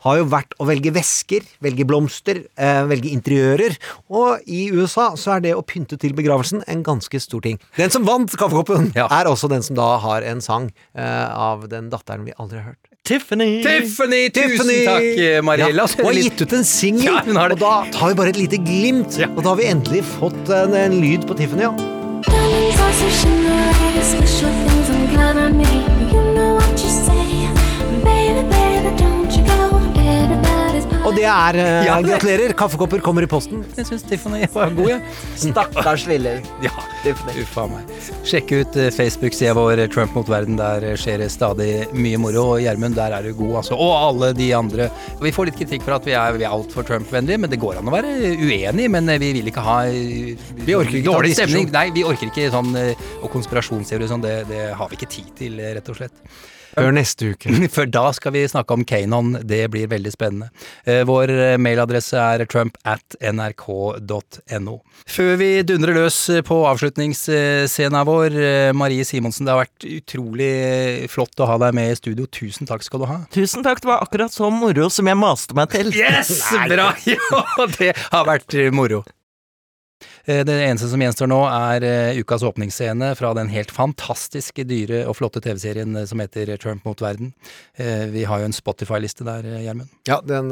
har jo vært å velge vesker, velge blomster, eh, velge interiører. Og i USA så er det å pynte til begravelsen en ganske stor ting. Den som vant kaffekoppen, er også den som da har en sang eh, av den datteren vi aldri har hørt. Tiffany! Tiffany! Tusen takk, Mariella. Ja, hun har gitt ut en singel, Ja, hun har det. og da tar vi bare et lite glimt. Og da har vi endelig fått en, en lyd på Tiffany, ja. Special things I'm gonna make. You know what you say, baby, baby, don't Og det er uh, Ja, det- Gratulerer. Kaffekopper kommer i posten. Jeg syns Tiffany var god, jeg. Stakkars lille [laughs] Ja, Tiffany. Uffa meg. Sjekk ut eh, Facebook-sida vår eh, Trump mot verden. Der skjer det stadig mye moro. Og Gjermund, der er du god, altså. Og alle de andre. Vi får litt kritikk for at vi er, vi er altfor Trump-vennlige, men det går an å være uenig. Men vi vil ikke ha Vi orker ikke dårlig stemning. Nei, vi orker ikke sånn Og konspirasjonsteori og sånn, det, det har vi ikke tid til, rett og slett. Før neste uke. [laughs] For da skal vi snakke om Kanon. Det blir veldig spennende. Eh, Vår eh, mailadresse er trump at nrk.no. Før vi dundrer løs på avslutningsscenen vår, eh, Marie Simonsen, det har vært utrolig flott å ha deg med i studio. Tusen takk skal du ha. Tusen takk, det var akkurat så moro som jeg maste meg til. Yes! [laughs] Bra! [laughs] Ja, det har vært moro. Eh, Det eneste som gjenstår nå, er eh, ukas åpningsscene fra den helt fantastiske, dyre og flotte TV-serien eh, som heter Trump mot verden. Vi har jo en Spotify-liste der, Gjermund. Ja, den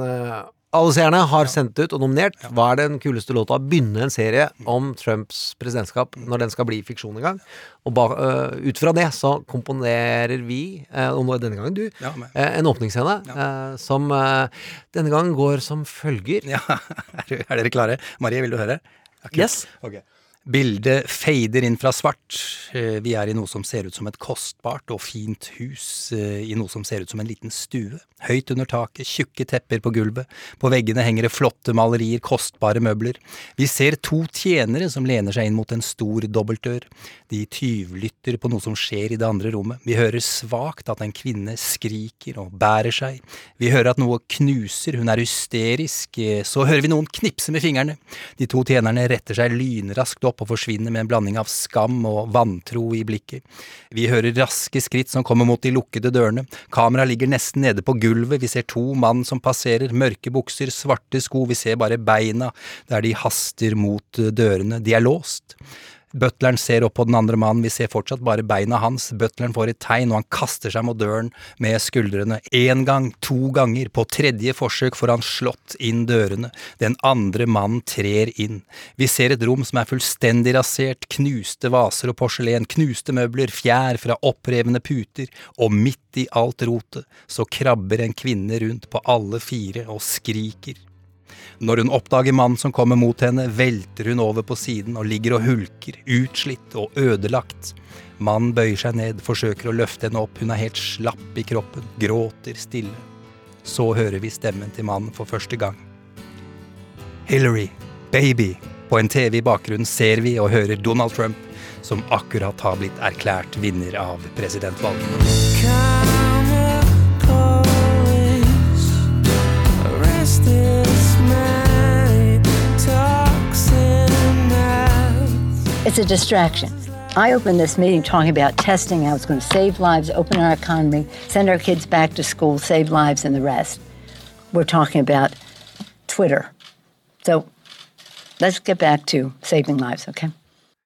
alle seerne har sendt ut og nominert. Hva er den kuleste låta? Begynne en serie om Trumps presidentskap når den skal bli fiksjon en gang. Og ba, uh, ut fra det så komponerer vi, uh, og denne gangen du, eh, en åpningsscene uh, som denne gangen går som følger. Ja, [laughs] er dere klare? Marie, vil du høre? Ja, kult. Yes. Ok. Bildet fader inn fra svart. Eh, Vi er i noe som ser ut som et kostbart og fint hus, eh, i noe som ser ut som en liten stue. Høyt under taket, tjukke tepper på gulvet, på veggene henger det flotte malerier, kostbare møbler. Vi ser to tjenere som lener seg inn mot en stor dobbeltdør. De tyvlytter på noe som skjer i det andre rommet. Vi hører svakt at en kvinne skriker og bærer seg. Vi hører at noe knuser, hun er hysterisk. Eh, Så hører vi noen knipse med fingrene. De to tjenerne retter seg lynraskt opp og forsvinner med en blanding av skam og vantro i blikket. Vi hører raske skritt som kommer mot de lukkede dørene. Kameraet ligger nesten nede på gulvet. Vi ser to mann som passerer, mørke bukser, svarte sko. Vi ser bare beina der de haster mot dørene. De er låst. Butleren ser opp på den andre mannen, vi ser fortsatt bare beina hans. Butleren får et tegn, og han kaster seg mot døren med skuldrene. Én gang, to ganger, på tredje forsøk får han slått inn dørene. Den andre mannen trer inn. Vi ser et rom som er fullstendig rasert, knuste vaser og porselen, knuste møbler, fjær fra opprevne puter, og midt i alt rotet så krabber en kvinne rundt på alle fire og skriker. Når hun oppdager mannen som kommer mot henne, velter hun over på siden og ligger og hulker, utslitt og ødelagt. Mannen bøyer seg ned, forsøker å løfte henne opp, hun er helt slapp i kroppen, gråter stille. Så hører vi stemmen til mannen for første gang. Hillary, baby. På en TV i bakgrunnen ser vi og hører Donald Trump, som akkurat har blitt erklært vinner av presidentvalget. It's a distraction. I opened this meeting talking about testing, how it's going to save lives, open our economy, send our kids back to school, save lives, and the rest. We're talking about Twitter. So let's get back to saving lives, okay?